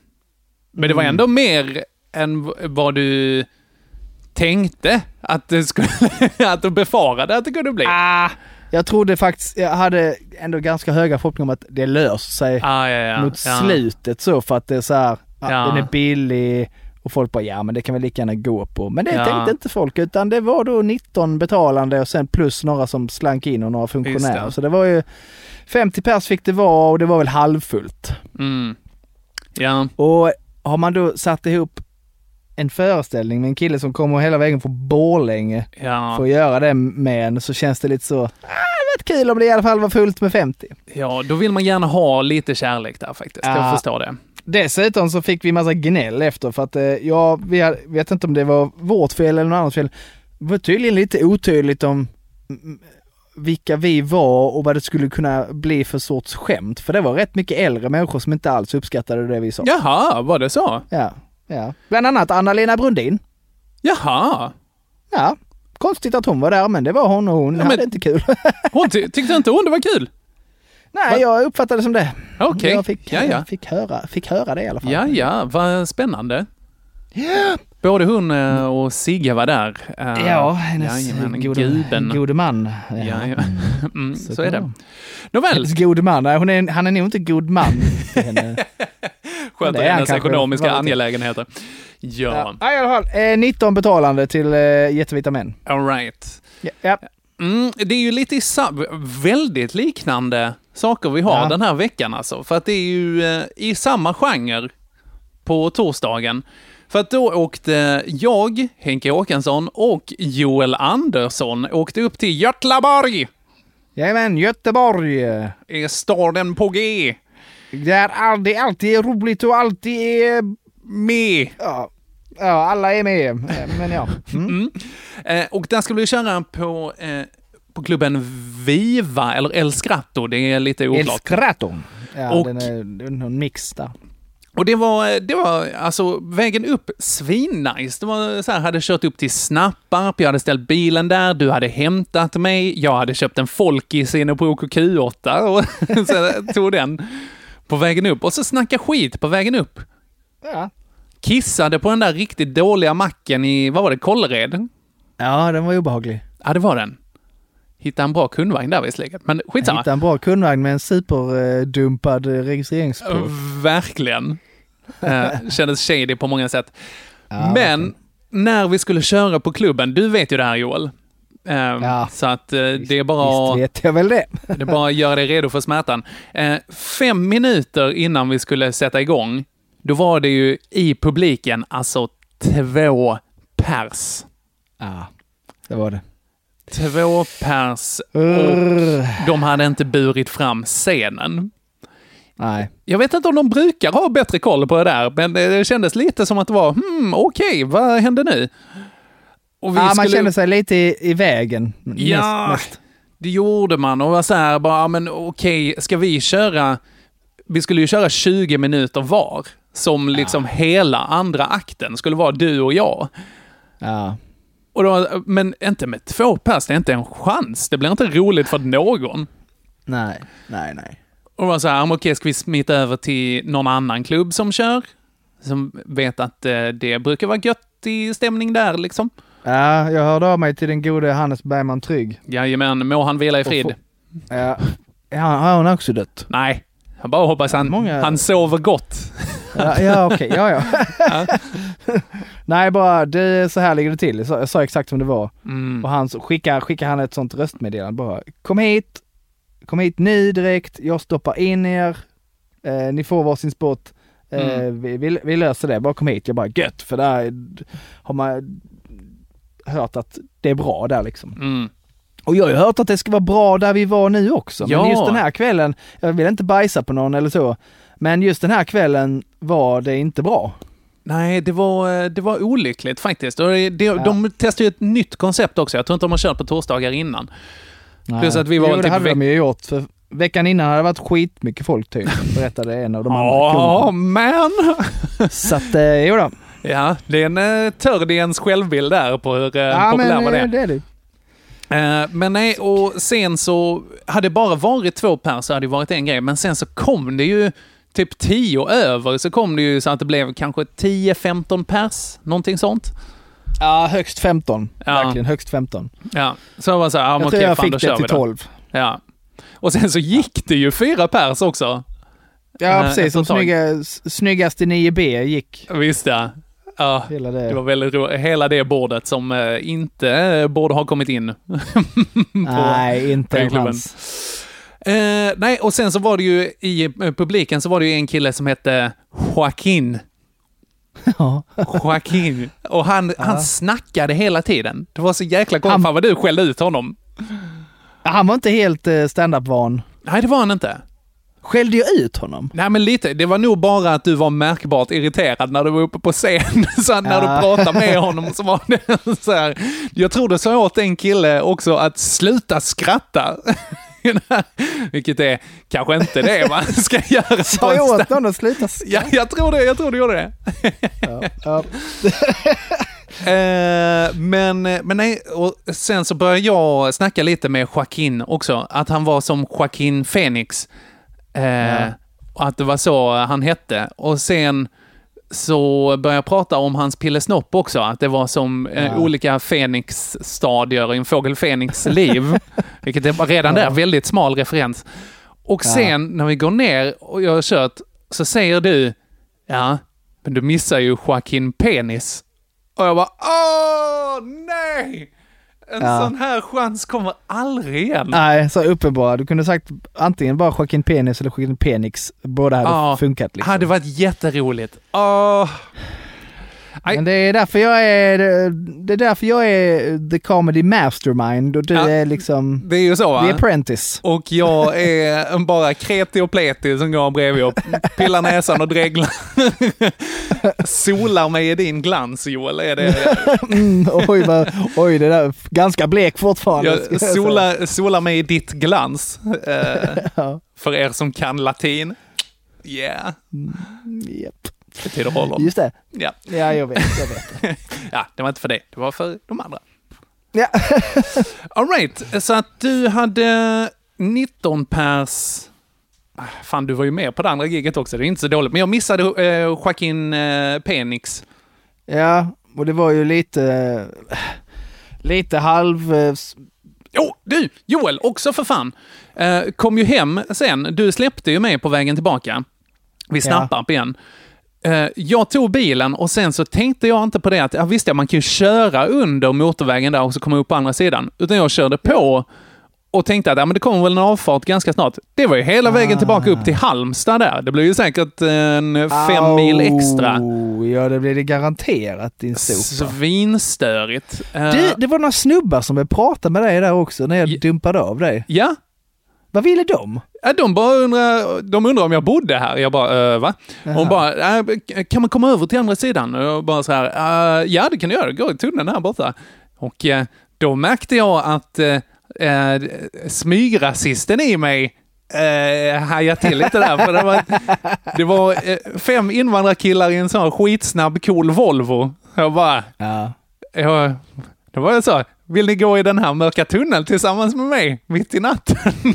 Men det var Mm. ändå mer än vad du tänkte att det skulle, att du befarade att det kunde bli. Ah, jag trodde faktiskt, jag hade ändå ganska höga förhoppningar om att det löser sig Ah, ja, ja. mot ja. slutet så för att det är så här, ja, Ja. den är billig och folk bara ja men det kan vi lika gärna gå på. Men det Ja. tänkte inte folk utan det var då 19 betalande och sen plus några som slank in och några funktionärer. det. Så det var ju 50 pers fick det vara och det var väl halvfullt. Mm. Ja. Och har man då satt ihop en föreställning med en kille som kommer hela vägen från Borlänge Ja. för att göra det med en så känns det lite så, ah, rätt kul om det i alla fall var fullt med 50. Ja, då vill man gärna ha lite kärlek där faktiskt. Jag Ja. förstår det. Dessutom så fick vi massa gnäll efter för att, eh, ja, vi hade- vet inte om det var vårt fel eller någon annans fel. Det var tydligen lite otydligt om vilka vi var och vad det skulle kunna bli för sorts skämt. För det var rätt mycket äldre människor som inte alls uppskattade det vi sa. Jaha, var det så? Ja, ja. Bland annat Anna-Lena Brundin. Jaha. Ja, konstigt att hon var där, men det var hon och hon Ja, hade men- inte kul. Hon ty- tyckte inte hon det var kul? Nej, jag uppfattade det som det. Okej, Jag fick, ja, ja. fick, höra, fick höra det i alla fall. Ja, ja, vad spännande. Både hon eh, och Sigge var där. Eh, Ja, hennes jajamän, gode, guben. gode man. Ja, ja. Mm, så, kan är det. Nåväl, Hennes gode man, hon är, han är nog inte god man till henne. sköter hennes ekonomiska angelägenheter. Ja, Ja, i alla fall. Eh, 19 betalande till eh, Jättevita män. all right. Ja, ja. Mm, det är ju lite i väldigt liknande saker vi har Ja. den här veckan alltså. För att det är ju eh, i samma genre på torsdagen. För att då åkte jag, Henke Åkesson och Joel Andersson åkte upp till Götlaborg. Jajamän, Göteborg. Är staden på G. Där det alltid är roligt och alltid är... Med. Ja, ja alla är med. Men ja. Mm. Mm. Eh, och där ska vi köra på, eh, på klubben Viva, eller El Scratto, det är lite El oklart. Scratto. Ja, Och- den är, det är någon mix där. Och det var, det var alltså vägen upp svinnice. Det var så här, hade kört upp till Snapparp, jag hade ställt bilen där, du hade hämtat mig, jag hade köpt en Folkis inne på OKQ8 och så tog den på vägen upp. Och så snacka skit på vägen upp. Ja. Kissade på den där riktigt dåliga macken i, vad var det, Kållered? ja, den var obehaglig. Ja, det var den. Hittade en bra kundvagn där visserligen, men skitsamma. hittade en bra kundvagn med en superdumpad registreringsprov. Verkligen. Eh, kändes shady på många sätt. Ja, Men när vi skulle köra på klubben, du vet ju det här Joel. Eh, Ja. Så att eh, det är bara Visst vet jag väl det. det är bara att göra dig redo för smärtan. Eh, fem minuter innan vi skulle sätta igång, då var det ju i publiken alltså två pers. Ja, det var det. Två pers och de hade inte burit fram scenen. Nej. Jag vet inte om de brukar ha bättre koll på det där, men det kändes lite som att det var, hmm, okej, vad hände nu? Ja, man skulle- känner sig lite i, i vägen. Ja, Mest, mest. det gjorde man och var så här, bara, ja, men okej, ska vi köra, vi skulle ju köra 20 minuter var, som liksom hela andra akten skulle vara du och jag. Ja. Och då, men inte med två pers, det är inte en chans. Det blir inte roligt för någon. Nej, nej, nej. Och var så här, men okej, ska vi smita över till någon annan klubb som kör? Som vet att eh, det brukar vara gött i stämning där liksom. Ja, jag hörde av mig till den gode Hannes Bergman Trygg. Jajamän, må han vila i frid. Ja. ja, har hon också dött? Nej, jag bara hoppas han, Många- han sover gott. Ja, ja okej, ja, ja. Nej, bara det, så här ligger det till. Jag sa, jag sa exakt som det var. Mm. Och han skickar, skickar han ett sånt röstmeddelande bara. Kom hit, kom hit nu direkt, jag stoppar in er, eh, ni får varsin spot. Eh, Mm. vi, vi, vi löser det, bara kom hit. Jag bara gött, för där har man hört att det är bra där liksom. Mm. Och jag har ju hört att det ska vara bra där vi var nu också. Ja. Men just den här kvällen, jag vill inte bajsa på någon eller så, men just den här kvällen var det inte bra. Nej, det var, eh, det var olyckligt faktiskt. Och det, det, De testade ju ett nytt koncept också. Jag tror inte de har kört på torsdagar innan. Plus att vi var jo, det typ hade veck- de ju gjort. För veckan innan hade det varit skitmycket folk typ, berättade en av de andra Ja, men! Så att, eh, jo då. Ja, det är en uh, törd i ens självbild där på hur uh, Ja, populär men man eh, är. det är det. Eh, men nej, och sen så, hade det bara varit två pers så hade det varit en grej, men sen så kom det ju typ tio över, så kom det ju så att det blev kanske 10-15 pers, någonting sånt. Ja, högst 15. Ja. Verkligen, högst 15. Ja, så jag var så här, ja, men Jag okej, jag fan, fick det till vi då. 12. Ja. Och sen så gick det ju fyra pers också. Ja, Eh, precis. tag. snygga, s- snyggast i 9B gick Visst ja. Ja, hela det. det var väldigt roligt. Hela det bordet som eh, inte eh, borde ha kommit in. Nej, inte en klubben. chans. Eh, nej, och sen så var det ju i publiken så var det ju en kille som hette Joaquin. Ja. Joaquin. Och han, han snackade hela tiden. Det var så jäkla konstigt. Han- Fan vad du skällde ut honom. Han var inte helt eh, stand-up-van. Nej, det var han inte. Skällde jag ut honom? Nej, men lite. Det var nog bara att du var märkbart irriterad när du var uppe på scen. Så att när Ja. du pratade med honom så var det så här. Jag tror du sa åt en kille också att sluta skratta. Vilket är kanske inte det man ska göra. Sa jag åt honom att sluta Ja, jag tror det. Jag tror du gjorde det. Ja. Eh, men, men nej, och sen så började jag snacka lite med Joaquin också, att han var som Joaquin Phoenix. Eh, Ja. Att det var så han hette. Och sen så började jag prata om hans pillesnopp också, att det var som eh, Ja. olika Fenix-stadier i en fågel Fenix liv. Vilket är redan där väldigt smal referens. Och Ja. sen när vi går ner och jag har kört, så säger du, ja, men du missar ju Joaquin Penis. Och jag bara, åh nej! En Ja. sån här chans kommer aldrig igen. Nej, så uppenbara. Du kunde sagt antingen bara Joaquin Penis eller Joaquin Penix. Båda hade Ja, funkat liksom. Hade varit jätteroligt. Åh. Men det är därför jag är, det är därför jag är the comedy mastermind och du Ja, är liksom Det är ju så va? the apprentice. Och jag är bara kreti och pleti som går bredvid och pillar näsan och dreglar. Solar mig i din glans Joel, är det Mm, oj, vad, oj, det där ganska blek fortfarande. Jag solar, solar mig i ditt glans. Eh, Ja. för er som kan latin. Yeah, Japp. Betyder håller. Just det. Ja. Ja, jag vet. Jag vet. ja, det var inte för dig, det var för de andra. Ja. All right, så att du hade 19 pers... Fan, du var ju med på det andra giget också, det är inte så dåligt. Men jag missade eh, Joaquin eh, Penix. ja, och det var ju lite, lite halv... eh, Jo, du! Joel, också för fan. Eh, kom ju hem sen. Du släppte ju mig på vägen tillbaka. Vi Ja. snappar upp igen. Eh, jag tog bilen och sen så tänkte jag inte på det att, ja visst ja, man kan ju köra under motorvägen där och så komma upp på andra sidan. Utan jag körde på och tänkte att ja, men det kommer väl en avfart ganska snart. Det var ju hela vägen tillbaka upp till Halmstad där. Det blev ju säkert en fem mil extra. Au, Ja, det blir det garanterat din sopa. Svinstörigt. Eh, Du, det var några snubbar som började prata med dig där också när jag dumpade av dig. Ja, Vad ville de? De bara undrar, de undrar om jag bodde här. Jag bara, äh, va? Och hon bara, äh, kan man komma över till andra sidan? Och jag bara så här, äh, ja det kan du göra, gå i tunneln här borta. Och äh, då märkte jag att äh, äh, smygrasisten i mig äh, hajade till lite där. För det var, det var äh, fem invandrarkillar i en sån skitsnabb cool Volvo. Jag bara, Ja. jag, då var jag så, vill ni gå i den här mörka tunneln tillsammans med mig mitt i natten?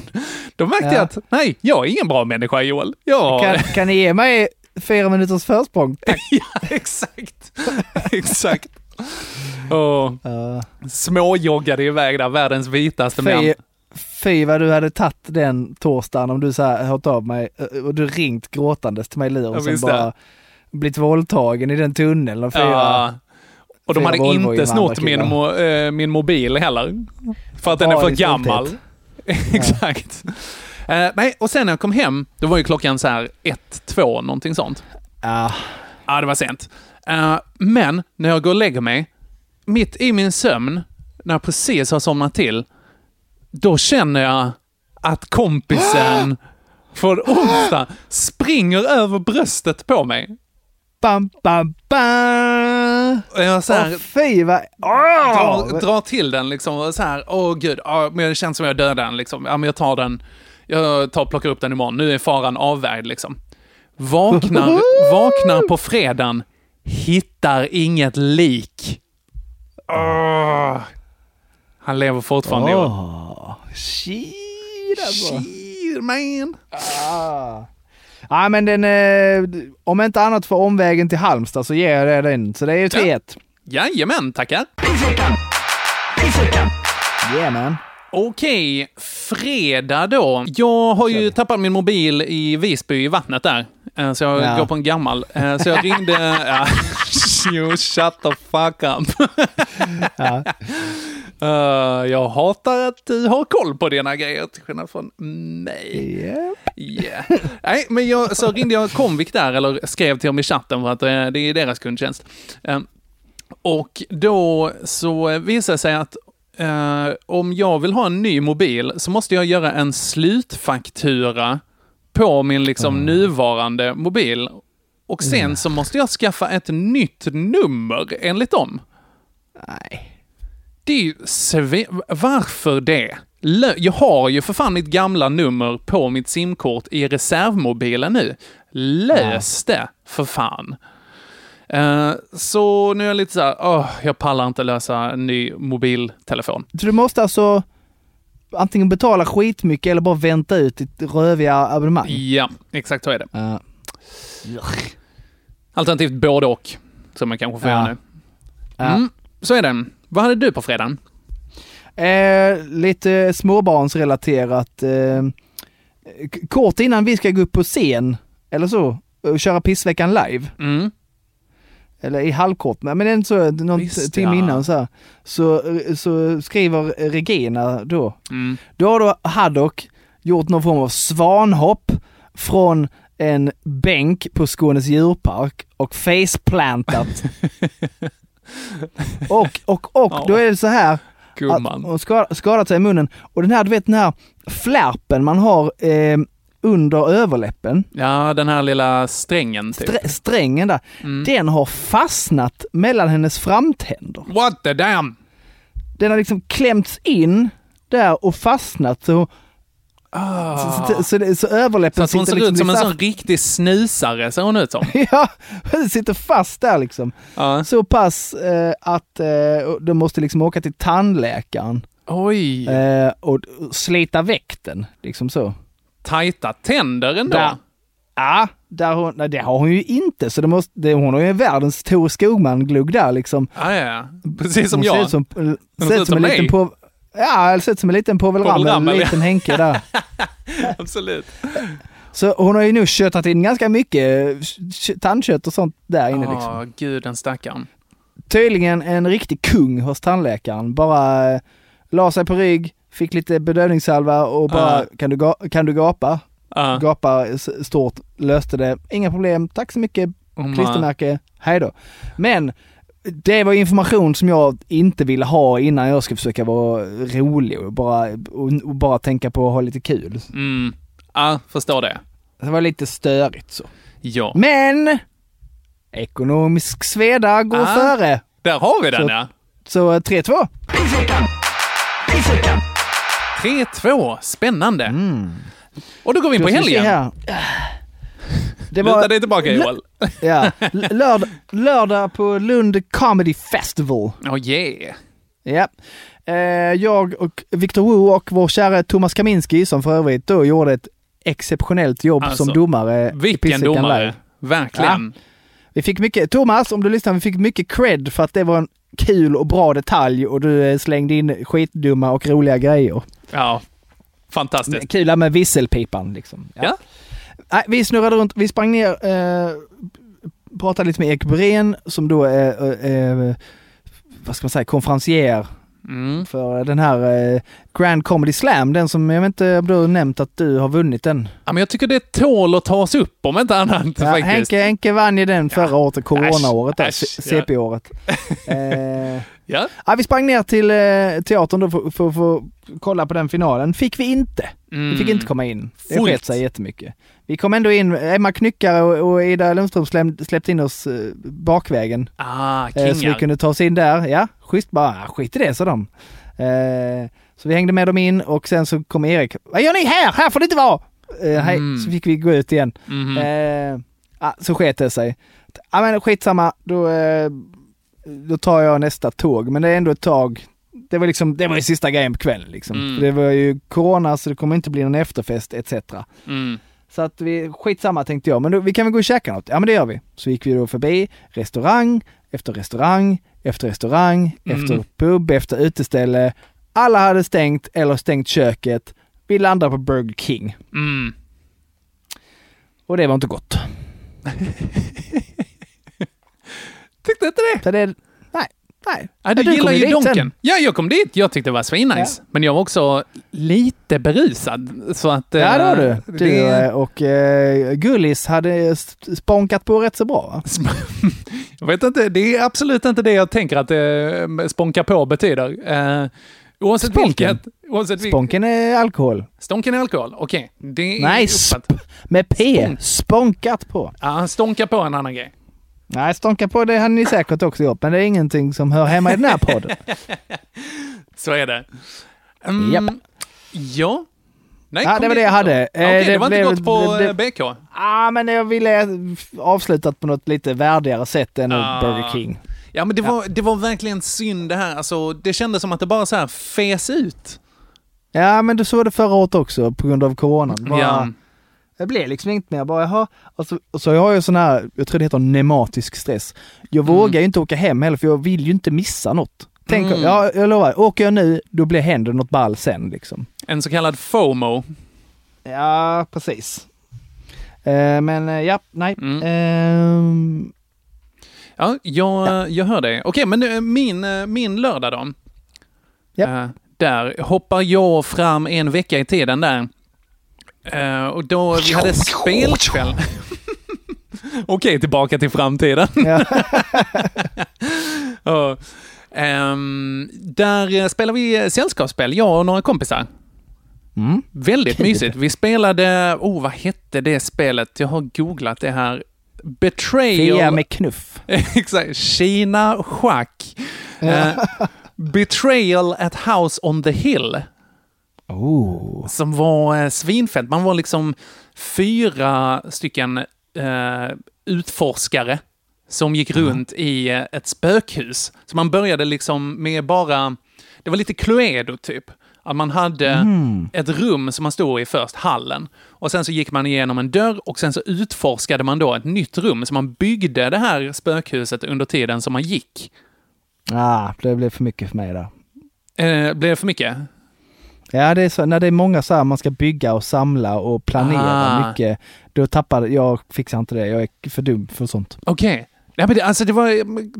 Då märkte Ja. jag att, nej, jag är ingen bra människa Joel. Jag... Kan, kan ni ge mig fyra minuters försprång? Tack. ja, exakt. exakt. Och Ja. småjoggade iväg där, världens vitaste Fy, män. fy vad du hade tagit den torsdagen om du så här hört av mig eh, och du ringt gråtandes till mig i luren och sen bara det. blivit våldtagen i den tunneln och fyra... Ja. Och de hade Volvo inte snott min, mo- eh, min mobil heller. För att den är för gammal. Exakt. Eh, nej, och sen när jag kom hem, då var ju klockan så här ett, två, någonting sånt. Ja. Ja, det var sent. Eh, men när jag går och lägger mig, mitt i min sömn, när jag precis har somnat till, då känner jag att kompisen från onsdag springer över bröstet på mig. Bam, bam, bam! Och jag så här, Åh fy vad... Åh! drar, drar till den liksom och så här, åh gud, ja, men det känns som jag dödar den liksom. Ja, men jag tar den, jag tar plockar upp den imorgon. Nu är faran avvärjd liksom. Vaknar, vaknar på fredagen, hittar inget lik. Åh. Han lever fortfarande. Åh, shit alltså. Shit, man. Ah. Ja men den, eh, om inte annat för omvägen till Halmstad så ger jag det den. Så det är ju 3-1. Jajamän, tackar. Yeah man. Okej, fredag då. Jag har ju tappat min mobil i Visby i vattnet där. Eh, Så jag Ja. går på en gammal. Eh, Så jag ringde... ja. You shut the fuck up. Ja. Eh, jag hatar att du har koll på dina grejer, till skillnad från mig. Yep. Yeah. Nej, men jag, så ringde jag Comvik där, eller skrev till dem i chatten för att eh, det är deras kundtjänst. Eh, Och då så visade det sig att eh, om jag vill ha en ny mobil så måste jag göra en slutfaktura på min liksom nuvarande mobil. Och sen Mm. så måste jag skaffa ett nytt nummer enligt dem. Nej. Det är ju Varför det? Jag har ju för fan mitt gamla nummer på mitt simkort i reservmobilen nu. Lös det, för fan. Eh, så nu är jag lite så här, åh, jag pallar inte lösa en ny mobiltelefon. Så du måste alltså antingen betala skitmycket eller bara vänta ut ditt röviga abonnemang? Ja, exakt så är det. Ja. Alternativt både och, som man kanske får Ja. göra nu. Mm, så är det. Vad hade du på fredagen? Eh, lite småbarnsrelaterat. Eh, kort innan vi ska gå upp på scen, eller så, och köra pissveckan live. Mm. Eller i halvkort, men inte så, någon Visst, timme ja. innan så, här, så Så skriver Regina då. Mm. Då har då Haddock gjort någon form av svanhopp från en bänk på Skånes djurpark och faceplantat. och, och, och Ja. då är det så här Gumman. hon skad, skadat sig i munnen och den här, du vet den här flärpen man har eh, under överläppen, Ja, den här lilla strängen typ. strä, strängen där, Mm. den har fastnat mellan hennes framtänder. What the damn! Den har liksom klämts in där och fastnat så, Ah. så, så, så, så överläppen Så hon ser liksom ut som en sån riktig snusare, ser hon ut som. Ja, den sitter fast där liksom. Ja. Så pass eh, att eh, de måste liksom åka till tandläkaren Oj! eh, och slita väck den. Liksom så. Tajta tänder ändå. Där, ja, där hon, nej, det har hon ju inte. Så det måste, det, hon har ju världens Tor Skogman-glugg där liksom. Ja, ja, ja. Precis som hon jag. Ser ut som, Hon ser ut som en mig. liten på, Ja, eller ser ut som en liten Povel Ramel, en liten Henke där. Absolut. Så hon har ju nog köttat in ganska mycket kö- tandkött och sånt där inne liksom. Ja, gud den stackaren. tydligen en riktig kung hos tandläkaren. Bara eh, la sig på rygg, fick lite bedövningssalva och bara Ja. kan, du kan du gapa? Ja. Gapa stort, löste det. Inga problem, tack så mycket, Oh, klistermärke, hej då. Men det var information som jag inte ville ha innan jag ska försöka vara rolig och bara, och, och bara tänka på att ha lite kul. Mm. Ja, förstår det. Det var lite störigt så. Ja. Men! Ekonomisk sveda går Ah. före. Där har vi den Så- ja. Så eh, 3-2. 3-2, spännande. Mm. Och då går vi in på helgen. Det Luta dig tillbaka Joel. Ja, l- lördag, på Lund Comedy Festival. Oh yeah. Ja. Eh, jag och Victor Wu och vår kära Thomas Kaminski som för övrigt då gjorde ett exceptionellt jobb Alltså, som domare. Vilken domare. Live. Verkligen. Vi fick mycket, Thomas om du lyssnar, vi fick mycket cred för att det var en kul och bra detalj och du eh, slängde in skitdumma och roliga grejer. Ja. Fantastiskt. Kul med visselpipan liksom. Ja. Nej, vi snurrade runt, vi sprang ner, eh, pratade lite med Erik Borén som då är, eh, eh, vad ska man säga, konferencier Mm. för den här eh, Grand Comedy Slam, den som jag vet inte om du har nämnt att du har vunnit den. Ja, men jag tycker det tål att tas upp om inte annat Ja, faktiskt. Henke, Henke vann ju den förra året, coronaåret, där, äsch, C- ja. CP-året. eh, Ja. ja, vi sprang ner till eh, teatern då för, för, för att kolla på den finalen. Fick vi inte. Vi fick Mm. inte komma in. Det sket sig jättemycket. Vi kom ändå in, Emma Knyckare och, och Ida Lundström släpp, släppte in oss eh, bakvägen. Ah, Eh, så vi kingar. kunde ta oss in där. Ja, schysst bara. "Ah, Skit i det, sa de. Eh, så vi hängde med dem in och sen så kom Erik. Vad gör ni här? Här får det inte vara! Hej. Mm. Så fick vi gå ut igen. Ah, så sket det sig. Ja men skitsamma, då, då tar jag nästa tåg. Men det är ändå ett tag. Det var liksom, det var ju sista grejen på kvällen liksom. Mm. Det var ju corona så det kommer inte bli någon efterfest etc. Mm. Så att vi, skitsamma tänkte jag, men då, vi kan väl gå och käka något? Ja men det gör vi. Så gick vi då förbi restaurang efter restaurang efter restaurang Mm. efter pub efter uteställe. Alla hade stängt eller stängt köket. Vi landade på Burger King. Mm. Och det var inte gott. Tyckte inte det? Så det, nej. Ja, du, Ja, gillar ju Donken. Ja, jag kom dit. Jag tyckte det var svinnice. Men jag var också lite berusad. Så att... Ja det var du. eh, Du det- eh, och eh, Gullis hade sp- spånkat på rätt så bra? Jag vet inte, det är absolut inte det jag tänker att eh, spånka på betyder. Eh, Oavsett Sponken. vilket. Oavsett. Sponken är alkohol. Stonken är alkohol, okej. Det är Nej, sp med P. Sponk. Sponkat på. Ja, stonka på en annan grej. Nej, stånka på det hade ni säkert också gjort, men det är ingenting som hör hemma i den här podden. Så är det. Mm, Japp. Ja. Nej, Ja, det var det jag hade. Eh, Okej, det, det var inte gått på det- eh, BK. Ja, men jag ville avslutat på något lite värdigare sätt än Ah. Burger King. Ja, men det, Var, det var verkligen synd det här. Alltså, det kändes som att det bara så här fes ut. Ja, men du såg det förra året också på grund av coronan. Bara, Ja. Det blev liksom inte mer. Bara, jaha. Och så, och så jag har jag sån här, jag tror det heter nematisk stress. Jag Mm. vågar ju inte åka hem heller för jag vill ju inte missa något. Tänk, Mm. ja, jag lovar, åker jag nu, då blir händer något ball sen liksom. En så kallad FOMO. Ja, precis. Eh, men eh, ja, nej. Mm. Ehm, Ja, jag, jag hör dig. Okej, men eh, min, eh, min lördag då? Japp. Eh, där hoppar jag fram en vecka i tiden där. Eh, och då vi hade spelkväll. Okej, tillbaka till framtiden. Ja. Ehm, där eh, spelar vi sällskapsspel, jag och några kompisar. Mm. Väldigt Kul. mysigt. Vi spelade, oh vad hette det spelet? Jag har googlat det här. Betrayal. Fia med knuff. Exakt. Kina schack. Eh, Betrayal at House on the Hill. Oh. Som var eh, svinfett. Man var liksom fyra stycken eh, utforskare som gick runt i eh, ett spökhus. Så man började liksom med bara, det var lite Cluedo typ. Att man hade Mm. ett rum som man stod i först, hallen. Och sen så gick man igenom en dörr och sen så utforskade man då ett nytt rum. Så man byggde det här spökhuset under tiden som man gick. Ah, det blev för mycket för mig där. Eh, blev det för mycket? Ja, det är så, när det är många så här man ska bygga och samla och planera Ah. mycket, då tappar jag, fixar inte det. Jag är för dum för sånt. Okej. Ja, men det, alltså det var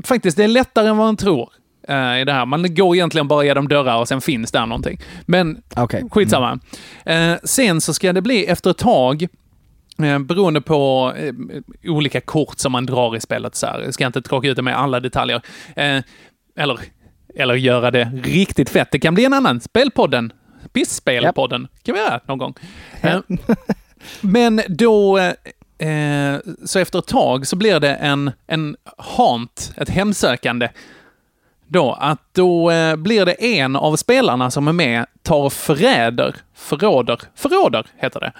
faktiskt, det är lättare än vad man tror eh, i det här. Man går egentligen bara genom dörrar och sen finns där någonting. Men Okej. skitsamma. Eh, sen så ska det bli efter ett tag, eh, beroende på eh, olika kort som man drar i spelet så här. Jag ska inte tråka ut det med alla detaljer. Eh, eller, eller göra det riktigt fett. Det kan bli en annan. Spelpodden. Pissspelpodden. kan vi göra någon gång. Eh, men då, eh, så efter ett tag så blir det en, en haunt, ett hemsökande. Då, att då eh, blir det en av spelarna som är med tar och förräder, förråder, förråder heter det,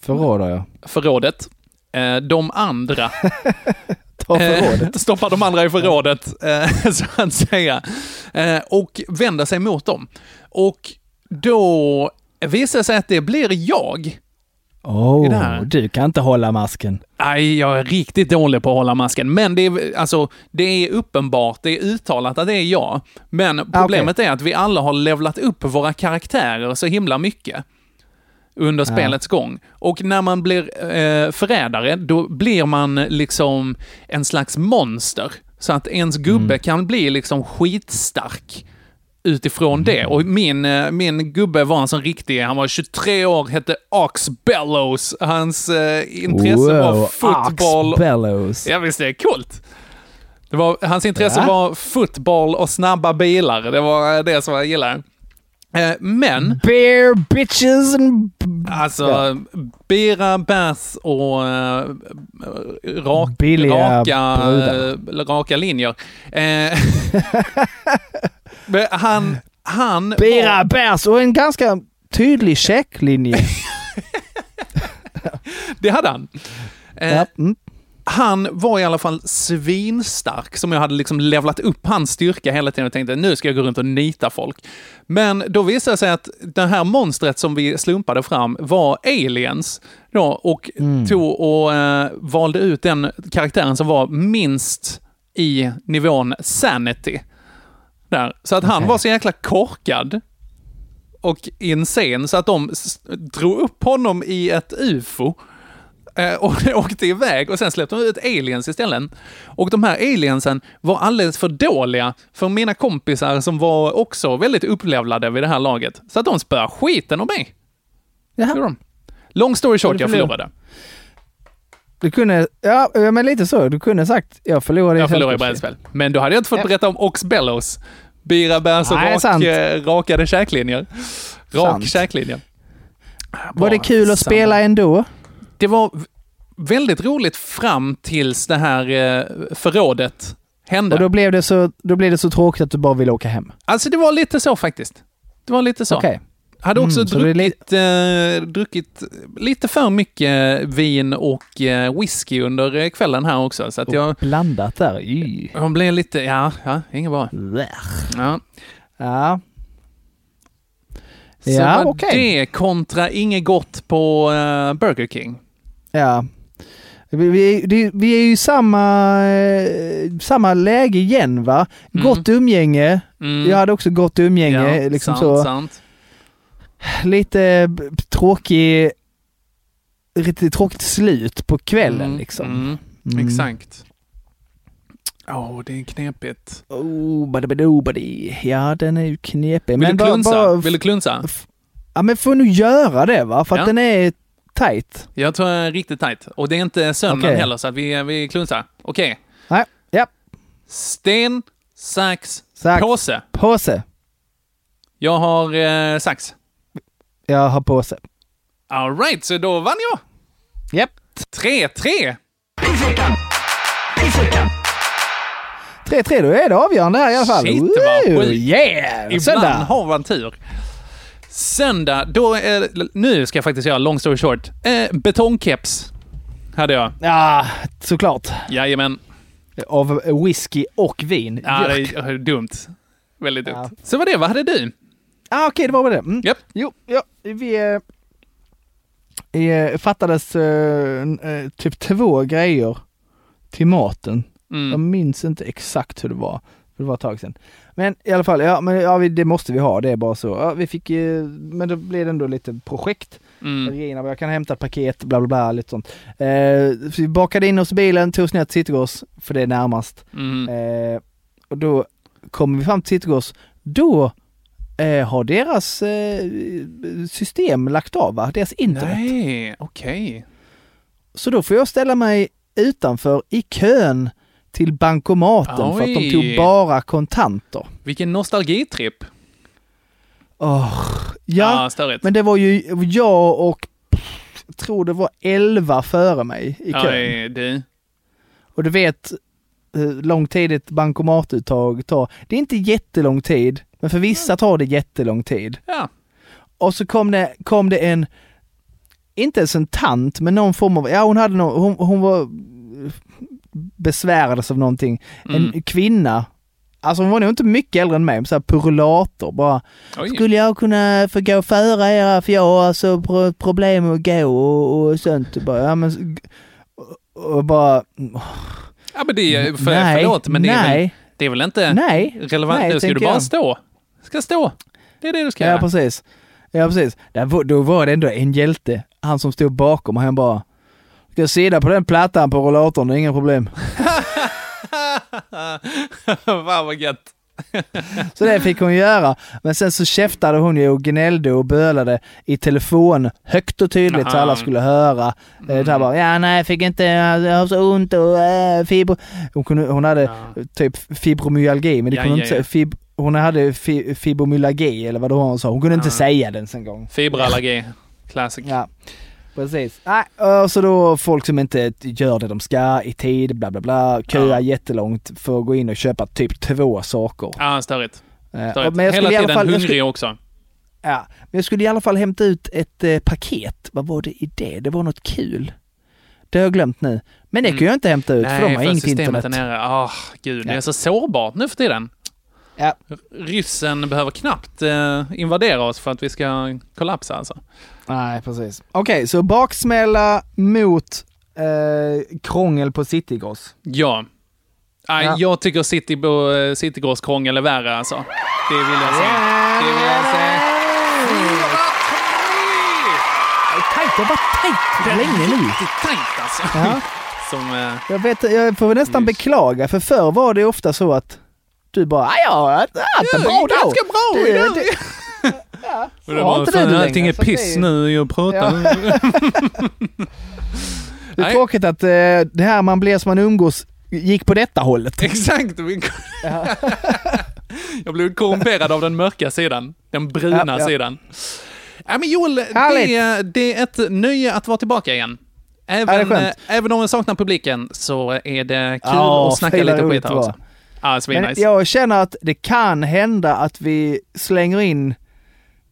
Förråder jag. förrådet. Eh, de andra Ta förrådet. Eh, stoppar de andra i förrådet, eh, så att säga. Eh, och vänder sig mot dem. Och då visar det sig att det blir jag. Oh, du kan inte hålla masken. Nej, jag är riktigt dålig på att hålla masken. Men det är, alltså, det är uppenbart, det är uttalat att det är jag. Men problemet är att vi alla har levlat upp våra karaktärer så himla mycket under Ja. spelets gång. Och när man blir eh, förrädare, då blir man liksom en slags monster. Så att ens gubbe kan bli liksom skitstark utifrån det. Och min, eh, min gubbe var en sån riktig, han var 23 år, hette Ox Bellows. Hans eh, intresse var fotboll. Ox Bellows. Ja visst, det är coolt. Det var, hans intresse Ja. var fotboll och snabba bilar. Det var det som jag gillade. Eh, Men, Bear bitches and... alltså, Ja. bira, bärs och eh, rak, raka, brudar. eh, raka linjer. Eh, han, han Bira bärs och en ganska tydlig checklinje. Det hade han. Eh, Ja, mm. Han var i alla fall svinstark, som jag hade liksom levlat upp hans styrka hela tiden och tänkte nu ska jag gå runt och nita folk. Men då visade det sig att det här monstret som vi slumpade fram var aliens. Då, och tog och eh, valde ut den karaktären som var minst i nivån sanity. Där. Så att han Okej. var så jäkla korkad och insane så att de drog upp honom i ett ufo och åkte iväg och sen släppte de ut aliens istället. Och de här aliensen var alldeles för dåliga för mina kompisar som var också väldigt upplevlade vid det här laget. Så att de spöade skiten om mig. Jaha. Long story short, jag förlorade. Du kunde, ja men lite så. Du kunde sagt jag förlorade Jag förlorade i brädspel. Men då hade jag inte fått berätta om Ox Bellows. Bira, bärs och Nej, rak, sant. eh, rakade käklinjer. Rak Sant. käklinje. Var det kul att samma. spela ändå? Det var väldigt roligt fram tills det här eh, förrådet hände. Och då blev, det så, då blev det så tråkigt att du bara ville åka hem? Alltså det var lite så faktiskt. Det var lite så. Okej. Hade också Mm, druckit, eh, druckit lite för mycket vin och eh, whisky under eh, kvällen här också. Så att jag, Blandat där. Y. jag blev lite, ja, ja, inget bra. Ja. Ja. Så Ja, var okej. det kontra inget gott på eh, Burger King. Ja. Vi, vi, vi är ju i samma, eh, samma läge igen va? Gott umgänge. Mm. Jag hade också gott umgänge. Ja, liksom sant, så. sant. Lite b- tråkig, lite tråkigt slut på kvällen Mm, liksom. mm, Mm. Exakt. Åh, det är knepigt. Oh. Ja, den är ju knepig. Vill du bara- klunsa? bara- Vill du klunsa? Ja, men får nog göra det va? För att Ja. den är tight. Jag tror jag är riktigt tajt. Och det är inte söndagen Okej. heller, så att vi, vi klunsar. Okej. Nej, ja. Sten, sax, Sax. påse. Påse. Jag har eh, sax. Jag har påse. All right, så då vann jag. Japp. 3-3. 3-3, då är det avgörande här i alla fall. Shit, vad sjukt. Yeah! Ibland Söndag. har man tur. Söndag, då är Nu ska jag faktiskt göra long story short. Eh, betongkeps hade jag. Ja, såklart. Jajamän. Av whisky och vin. Ja, det är dumt. Väldigt dumt. Så vad det, vad hade du? Ah, Okej, det var väl det. Mm. Japp. Jo, ja, vi eh, eh, fattades eh, eh, typ två grejer till maten. Mm. Jag minns inte exakt hur det var. för Det var ett tag sedan. Men i alla fall, ja, men, ja vi, det måste vi ha. Det är bara så. Ja, vi fick, eh, men då blev det ändå lite projekt. Mm. Jag kan hämta paket, bla bla bla, lite sånt. Eh, så vi bakade in oss i bilen, tog oss ner till Citygross, för det är närmast. Mm. Eh, och då kommer vi fram till Citygross, då eh, har deras eh, system lagt av va? Deras internet. Nej, okej. Så då får jag ställa mig utanför i kön till bankomaten för att de Oj. tog bara kontanter. Vilken nostalgitripp. Åh, ja, störigt. men det var ju jag och pff, tror det var 11 före mig i kön. Oj, du. Och du vet hur lång tid ett bankomatuttag tar. Det är inte jättelång tid, men för vissa tar det jättelång tid. Ja. Och så kom det, kom det en, inte ens en tant, men någon form av, ja hon hade någon, hon, hon var besvärades av någonting. En Mm. kvinna, alltså hon var nog inte mycket äldre än mig, så här purulator bara. Oj. Skulle jag kunna få gå före er för jag har alltså pro- problem med att gå och, och sånt. Och bara, ja, men, och, bara, Ja, men det är, för, Nej, förlåt, men det är, väl, det är väl inte Nej, relevant? nej, nu ska du bara jag. stå. Ska stå. Det är det du ska Ja, göra. precis. Ja, precis. Där, var- då var det ändå en hjälte, han som stod bakom och han bara Ska jag sida på den plattan på det är inga problem. Fan vad gött. Så det fick hon göra. Men sen så käftade hon ju och gnällde och bölade i telefon högt och tydligt så Aha. alla skulle höra. Mm. Det här bara, ja nej jag fick inte, jag har så ont och äh, fibro... Hon, kunde, hon hade typ fibromyalgi, men det Ja, kunde ja, inte ja. Fib, hon hade fi, fibromyalgi eller vad det var hon sa. Hon kunde inte säga den en gång. Fiberallergi. Classic. Ja, precis. Nej, och så då folk som inte gör det de ska i tid, bla bla bla, köar jättelångt för att gå in och köpa typ två saker. Ja, störigt. Eh, störigt. men jag skulle Hela i alla tiden fall- jag hungrig skulle- också. Ja, men jag skulle i alla fall hämta ut ett eh, paket. Vad var det i det? Det var något kul. Det har jag glömt nu. Men det kan jag inte hämta ut för de har inget systemet internet. är nere. Ah, gud, det Ja. är så sårbart nu för tiden. Ja. Ryssen behöver knappt eh, invadera oss för att vi ska kollapsa alltså. Nej, precis. Okej, så baksmälla mot eh, krångel på Citygross. Ja. Nej, Ja. Jag tycker City, uh, Citygross krångel är värre alltså. Det vill jag säga. Det vill jag säga. Tajt, det har varit tajt länge nu. Riktigt tajt alltså. Ja. Som, eh, Jag, vet, jag får nästan beklaga, för förr var det ofta så att du bara, "Ah, ja, haft en bra dag. ganska bra Det- idag." det- och det har var, inte fan, det nu allting är så piss det är- nu, jag pratar. Ja. Det är Nej. tråkigt att eh, det här man blir som man umgås gick på detta hållet. Exakt. Jag blev korrumperad av den mörka sidan. Den bruna Ja, ja. sidan. Ja, men Joel, det, det är ett nöje att vara tillbaka igen. Ja, det är Även, eh, även om jag saknar publiken så är det kul Ja, att snacka lite skit här det var. Ja, Men svinnice. jag känner att det kan hända att vi slänger in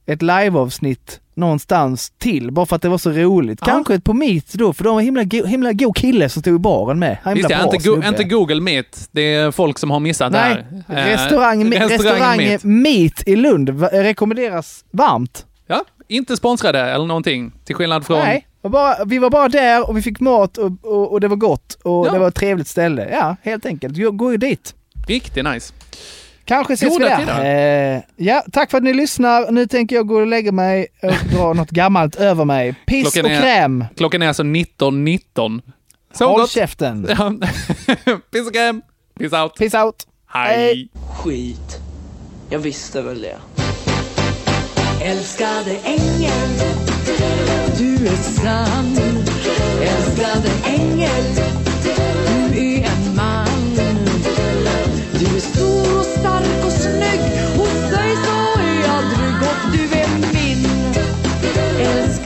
ett liveavsnitt någonstans till, bara för att det var så roligt. Ja. Kanske ett på Meet då, för de var himla, go- himla god kille som stod i baren med. Himla bra inte, go- inte Google Meet. Det är folk som har missat Nej, det här. Eh, restaurang, restaurang, Meet. Meet i Lund rekommenderas varmt. Ja, inte sponsrade eller någonting. Till skillnad från... Nej, bara, vi var bara där och vi fick mat och, och, och det var gott och Ja. det var ett trevligt ställe. Ja, helt enkelt. Gå, gå ju dit. Riktigt nice. Kanske ses Goda vi där. Eh, ja, tack för att ni lyssnar. Nu tänker jag gå och lägga mig och dra något gammalt över mig. Piss Klockan och är- kräm. Klockan är alltså 19.19. Så Håll gott. käften. Piss och kräm. Peace out. Peace out. Hej. Skit. Jag visste väl det. Älskade ängel, du är sann. Älskade ängel,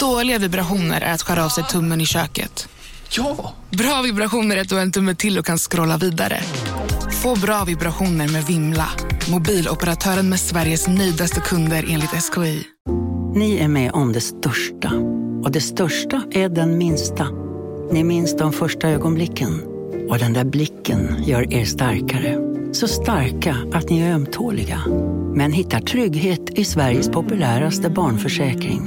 Dåliga vibrationer är att skära av sig tummen i köket. Ja! Bra vibrationer är att du har en tumme till och kan scrolla vidare. Få bra vibrationer med Vimla. Mobiloperatören med Sveriges nöjdaste kunder enligt SKI. Ni är med om det största. Och det största är den minsta. Ni minns de första ögonblicken. Och den där blicken gör er starkare. Så starka att ni är ömtåliga. Men hittar trygghet i Sveriges populäraste barnförsäkring.